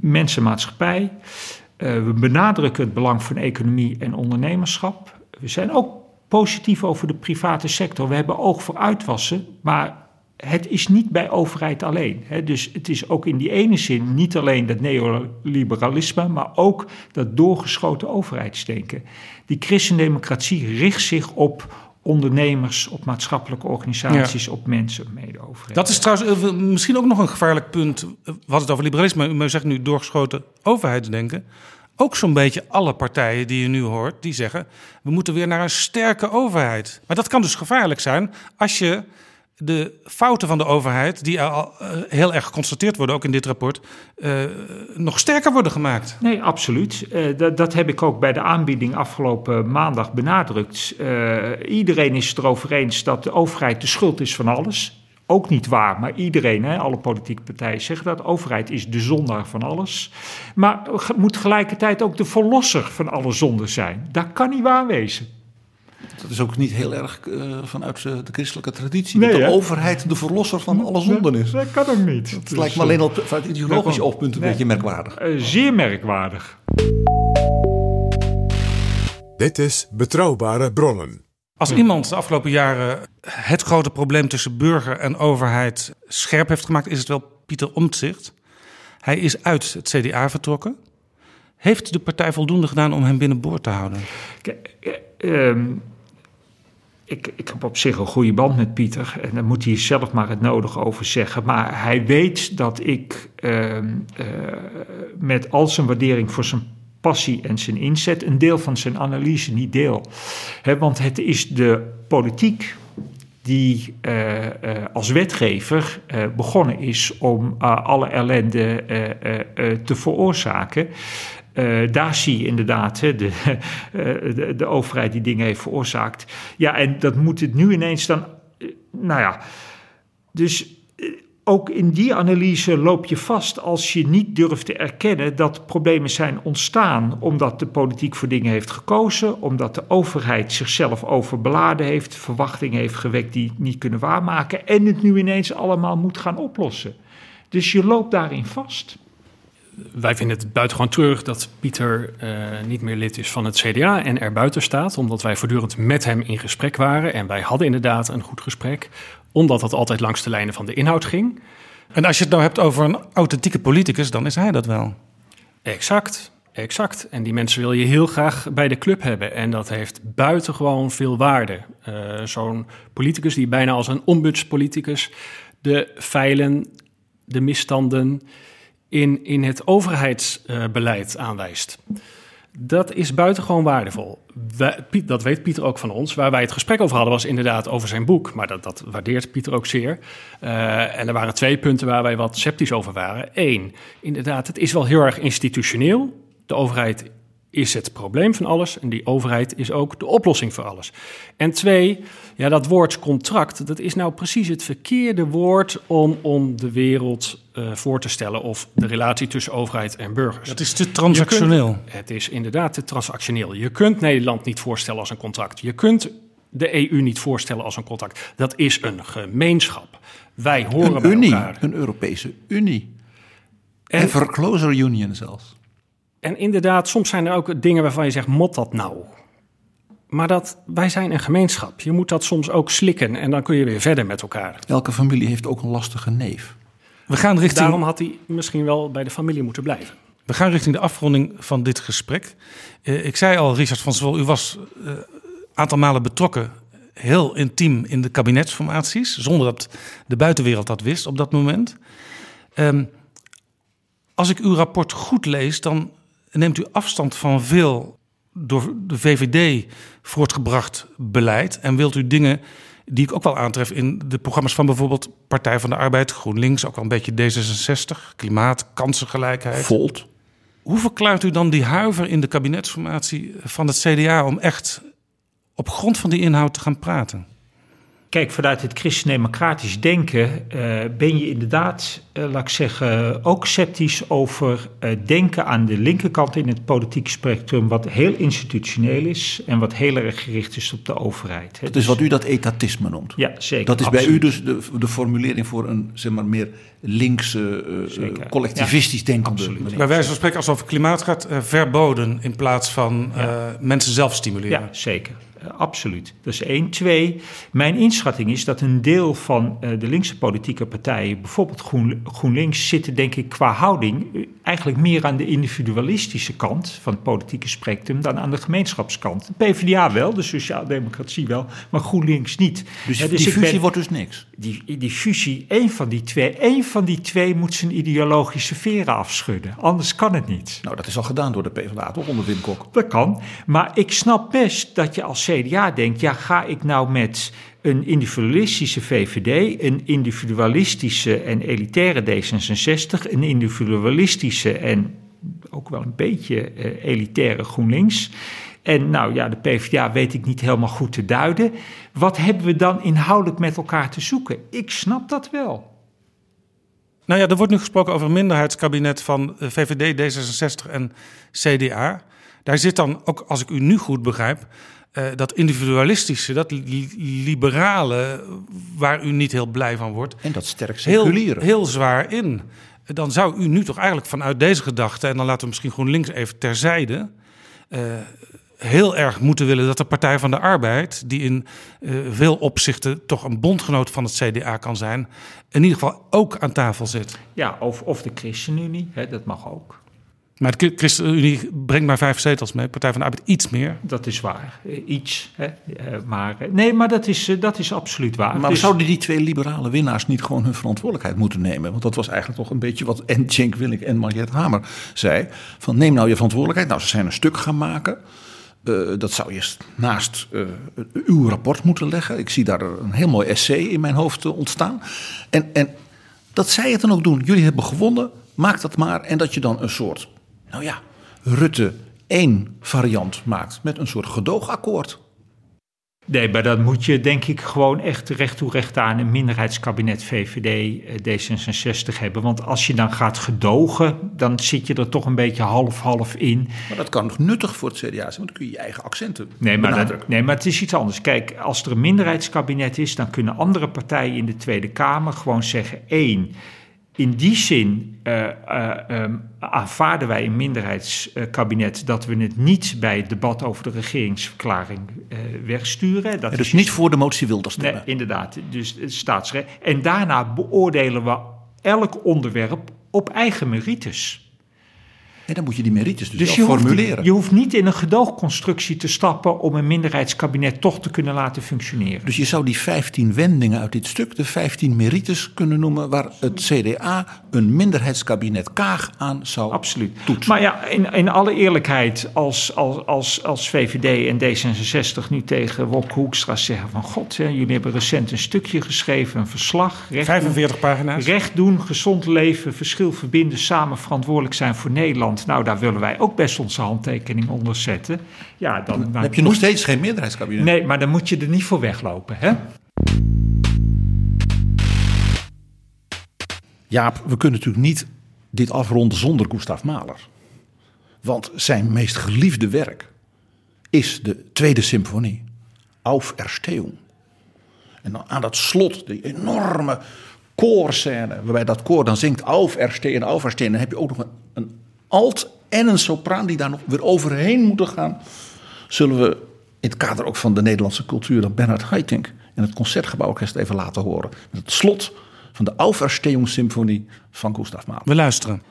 mensenmaatschappij. Uh, we benadrukken het belang van economie en ondernemerschap. We zijn ook positief over de private sector. We hebben oog voor uitwassen, maar het is niet bij overheid alleen. Dus het is ook in die ene zin niet alleen dat neoliberalisme, maar ook dat doorgeschoten overheidsdenken. Die christendemocratie richt zich op ondernemers, op maatschappelijke organisaties, ja. op mensen, mede-overheid. Dat is trouwens misschien ook nog een gevaarlijk punt. Wat het over liberalisme, u zegt nu doorgeschoten overheidsdenken. Ook zo'n beetje alle partijen die je nu hoort, die zeggen... we moeten weer naar een sterke overheid. Maar dat kan dus gevaarlijk zijn als je de fouten van de overheid, die al uh, heel erg geconstateerd worden, ook in dit rapport, uh, nog sterker worden gemaakt. Nee, absoluut. Uh, dat, dat, heb ik ook bij de aanbieding afgelopen maandag benadrukt. iedereen is het erover eens dat de overheid de schuld is van alles. Ook niet waar, maar iedereen, hè, alle politieke partijen zeggen dat. De overheid is de zondaar van alles. Maar moet tegelijkertijd ook de verlosser van alle zonden zijn. Dat kan niet waar wezen. Dat is ook niet heel erg uh, vanuit de christelijke traditie. Nee, dat de hè? overheid de verlosser van alle zonden is. Dat kan ook niet. Het dus, lijkt me alleen al vanuit ideologisch oogpunt een nee. beetje merkwaardig. Uh, zeer merkwaardig. Dit is Betrouwbare Bronnen. Als iemand de afgelopen jaren het grote probleem tussen burger en overheid scherp heeft gemaakt, is het wel Pieter Omtzigt. Hij is uit het CDA vertrokken. Heeft de partij voldoende gedaan om hem binnenboord te houden? Kijk, eh, ehm, ik, ik heb op zich een goede band met Pieter. En daar moet hij zelf maar het nodige over zeggen. Maar hij weet dat ik ehm, eh, met al zijn waardering voor zijn passie en zijn inzet een deel van zijn analyse niet deel. Want het is de politiek die eh, als wetgever begonnen is om alle ellende te veroorzaken. Daar zie je inderdaad de, (laughs) eh, de, de overheid die dingen heeft veroorzaakt. Ja, en dat moet het nu ineens dan. eh, nou ja, dus eh, ook in die analyse loop je vast als je niet durft te erkennen dat problemen zijn ontstaan omdat de politiek voor dingen heeft gekozen, omdat de overheid zichzelf overbeladen heeft, verwachtingen heeft gewekt die niet kunnen waarmaken en het nu ineens allemaal moet gaan oplossen. Dus je loopt daarin vast. Wij vinden het buitengewoon terug dat Pieter eh, niet meer lid is van het CDA en er buiten staat, omdat wij voortdurend met hem in gesprek waren. En wij hadden inderdaad een goed gesprek, omdat dat altijd langs de lijnen van de inhoud ging. En als je het nou hebt over een authentieke politicus, dan is hij dat wel. Exact, exact. En die mensen wil je heel graag bij de club hebben. En dat heeft buitengewoon veel waarde. Eh, Zo'n politicus die bijna als een ombudspoliticus de feilen, de misstanden in, in het overheidsbeleid aanwijst. Dat is buitengewoon waardevol. Dat weet Pieter ook van ons. Waar wij het gesprek over hadden was inderdaad over zijn boek. Maar dat, dat waardeert Pieter ook zeer. Eh, en er waren twee punten waar wij wat sceptisch over waren. Eén, inderdaad, het is wel heel erg institutioneel. De overheid is het probleem van alles en die overheid is ook de oplossing voor alles. En twee, ja, dat woord contract, dat is nou precies het verkeerde woord om, om de wereld eh, voor te stellen of de relatie tussen overheid en burgers. Dat is te transactioneel. Kunt- het is inderdaad te transactioneel. Je kunt Nederland niet voorstellen als een contract. Je kunt de EU niet voorstellen als een contract. Dat is een gemeenschap. Wij horen Een bij unie, elkaar. een Europese Unie. En- Ever closer union zelfs. En inderdaad, soms zijn er ook dingen waarvan je zegt, mot dat nou? Maar dat, wij zijn een gemeenschap. Je moet dat soms ook slikken en dan kun je weer verder met elkaar. Elke familie heeft ook een lastige neef. We gaan, richting, Daarom had hij misschien wel bij de familie moeten blijven. we gaan richting de afronding van dit gesprek. Eh, ik zei al, Richard van Zwol, u was een aantal malen betrokken, heel intiem in de kabinetsformaties, zonder dat de buitenwereld dat wist op dat moment. Ehm, als ik uw rapport goed lees, dan neemt u afstand van veel door de VVD voortgebracht beleid en wilt u dingen die ik ook wel aantref in de programma's van bijvoorbeeld Partij van de Arbeid, GroenLinks, ook wel een beetje D66, klimaat, kansengelijkheid. Volt. Hoe verklaart u dan die huiver in de kabinetsformatie van het CDA om echt op grond van die inhoud te gaan praten? Kijk, vanuit het christendemocratisch denken eh, ben je inderdaad, eh, laat ik zeggen, ook sceptisch over eh, denken aan de linkerkant in het politieke spectrum, wat heel institutioneel is en wat heel erg gericht is op de overheid. hè. Dat is wat u dat etatisme noemt. Ja, zeker. Dat is bij u dus de, de formulering voor een zeg maar, meer linkse, eh, eh, collectivistisch denkende Absoluut. Bij wijze van spreken, als het over klimaat gaat, eh, verboden in plaats van eh, mensen zelf stimuleren. Ja, zeker. Absoluut. Dat is één. Twee, mijn inschatting is dat een deel van eh, de linkse politieke partijen, bijvoorbeeld Groen, GroenLinks, zitten denk ik qua houding eigenlijk meer aan de individualistische kant van het politieke spectrum dan aan de gemeenschapskant. De PvdA wel, de sociaaldemocratie wel, maar GroenLinks niet. Dus Eh, die fusie ben- wordt dus niks. die, die fusie, één van die twee, één van die twee moet zijn ideologische veren afschudden. Anders kan het niet. Nou, dat is al gedaan door de PvdA, toch onder Wim Kok? Dat kan. Maar ik snap best dat je als CDA denkt: ja, ga ik nou met een individualistische VVD, een individualistische en elitaire D66, een individualistische en ook wel een beetje eh, elitaire GroenLinks. En nou ja, de PvdA weet ik niet helemaal goed te duiden. Wat hebben we dan inhoudelijk met elkaar te zoeken? Ik snap dat wel. Nou ja, er wordt nu gesproken over een minderheidskabinet van eh, VVD, D66 en CDA. Daar zit dan ook, als ik u nu goed begrijp, eh, dat individualistische, dat li- liberale, waar u niet heel blij van wordt, En dat sterk heel, seculieren. heel zwaar in. Dan zou u nu toch eigenlijk vanuit deze gedachte, en dan laten we misschien GroenLinks even terzijde, eh, heel erg moeten willen dat de Partij van de Arbeid, die in uh, veel opzichten toch een bondgenoot van het CDA kan zijn, in ieder geval ook aan tafel zit. Ja, of, of de ChristenUnie, hè, dat mag ook. Maar de ChristenUnie brengt maar vijf zetels mee, Partij van de Arbeid iets meer. Dat is waar, iets. Hè. Maar, nee, maar dat is, dat is absoluut waar. Maar dus... zouden die twee liberale winnaars niet gewoon hun verantwoordelijkheid moeten nemen? Want dat was eigenlijk toch een beetje wat en Cenk Willink en Mariette Hamer zei. Van neem nou je verantwoordelijkheid. Nou, ze zijn een stuk gaan maken. Uh, dat zou je naast uh, uw rapport moeten leggen. Ik zie daar een heel mooi essay in mijn hoofd uh, ontstaan. En, en dat zij het dan ook doen. Jullie hebben gewonnen, maak dat maar. En dat je dan een soort, nou ja, Rutte 1 variant maakt met een soort gedoogakkoord. Nee, maar dan moet je denk ik gewoon echt recht toe recht aan een minderheidskabinet VVD D66 hebben. Want als je dan gaat gedogen, dan zit je er toch een beetje half-half in. Maar dat kan nog nuttig voor het CDA zijn, want dan kun je je eigen accenten nee maar, dat, nee, maar het is iets anders. Kijk, als er een minderheidskabinet is, dan kunnen andere partijen in de Tweede Kamer gewoon zeggen: één in die zin uh, uh, um, aanvaarden wij een minderheidskabinet dat we het niet bij het debat over de regeringsverklaring uh, wegsturen. Dat dus is niet voor de motie Wilders stemmen. Nee, inderdaad, dus staatsrecht. En daarna beoordelen we elk onderwerp op eigen merites. En dan moet je die merites dus, dus je formuleren. Hoeft, je hoeft niet in een gedoogconstructie te stappen om een minderheidskabinet toch te kunnen laten functioneren. Dus je zou die 15 wendingen uit dit stuk, de 15 merites kunnen noemen, waar het CDA een minderheidskabinet Kaag aan zou Absoluut. toetsen. Maar ja, in, in alle eerlijkheid, als, als, als, als VVD en D66 nu tegen Wopke Hoekstra zeggen van god, hè, jullie hebben recent een stukje geschreven, een verslag. 45 doen, pagina's. Recht doen, gezond leven, verschil verbinden, samen verantwoordelijk zijn voor Nederland. Nou, daar willen wij ook best onze handtekening onder zetten. Ja, dan, dan heb je nog steeds geen meerderheidskabinet. Nee, maar dan moet je er niet voor weglopen, hè? Jaap, we kunnen natuurlijk niet dit afronden zonder Gustav Mahler. Want zijn meest geliefde werk is de Tweede Symfonie, Auf Erstehung. En dan aan dat slot, die enorme koorscène, waarbij dat koor dan zingt Auf Erstehung, Auf Erstehung. Dan heb je ook nog een, een alt en een sopraan die daar nog weer overheen moeten gaan. Zullen we in het kader ook van de Nederlandse cultuur dan Bernard Haitink en het Concertgebouworkest even laten horen. Met het slot van de Auferstehung Symfonie van Gustav Mahler. We luisteren.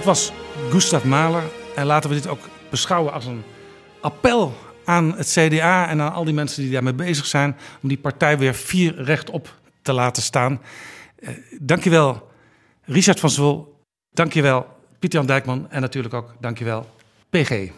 Dat was Gustav Mahler. En laten we dit ook beschouwen als een appel aan het CDA en aan al die mensen die daarmee bezig zijn. om die partij weer vier rechtop te laten staan. Uh, dankjewel, Richard van Zwol. Dankjewel, Pieter-Jan Dijkman. En natuurlijk ook dankjewel, PG.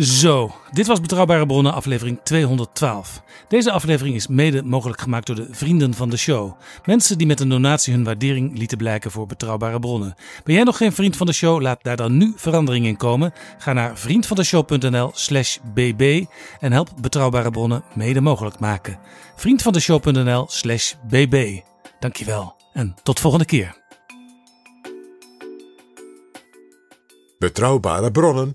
Zo, dit was Betrouwbare Bronnen, aflevering 212. Deze aflevering is mede mogelijk gemaakt door de vrienden van de show. Mensen die met een donatie hun waardering lieten blijken voor Betrouwbare Bronnen. Ben jij nog geen vriend van de show? Laat daar dan nu verandering in komen. Ga naar vriendvandeshow.nl/slash bb en help Betrouwbare Bronnen mede mogelijk maken. Vriendvandeshow.nl/slash bb. Dankjewel en tot volgende keer. Betrouwbare bronnen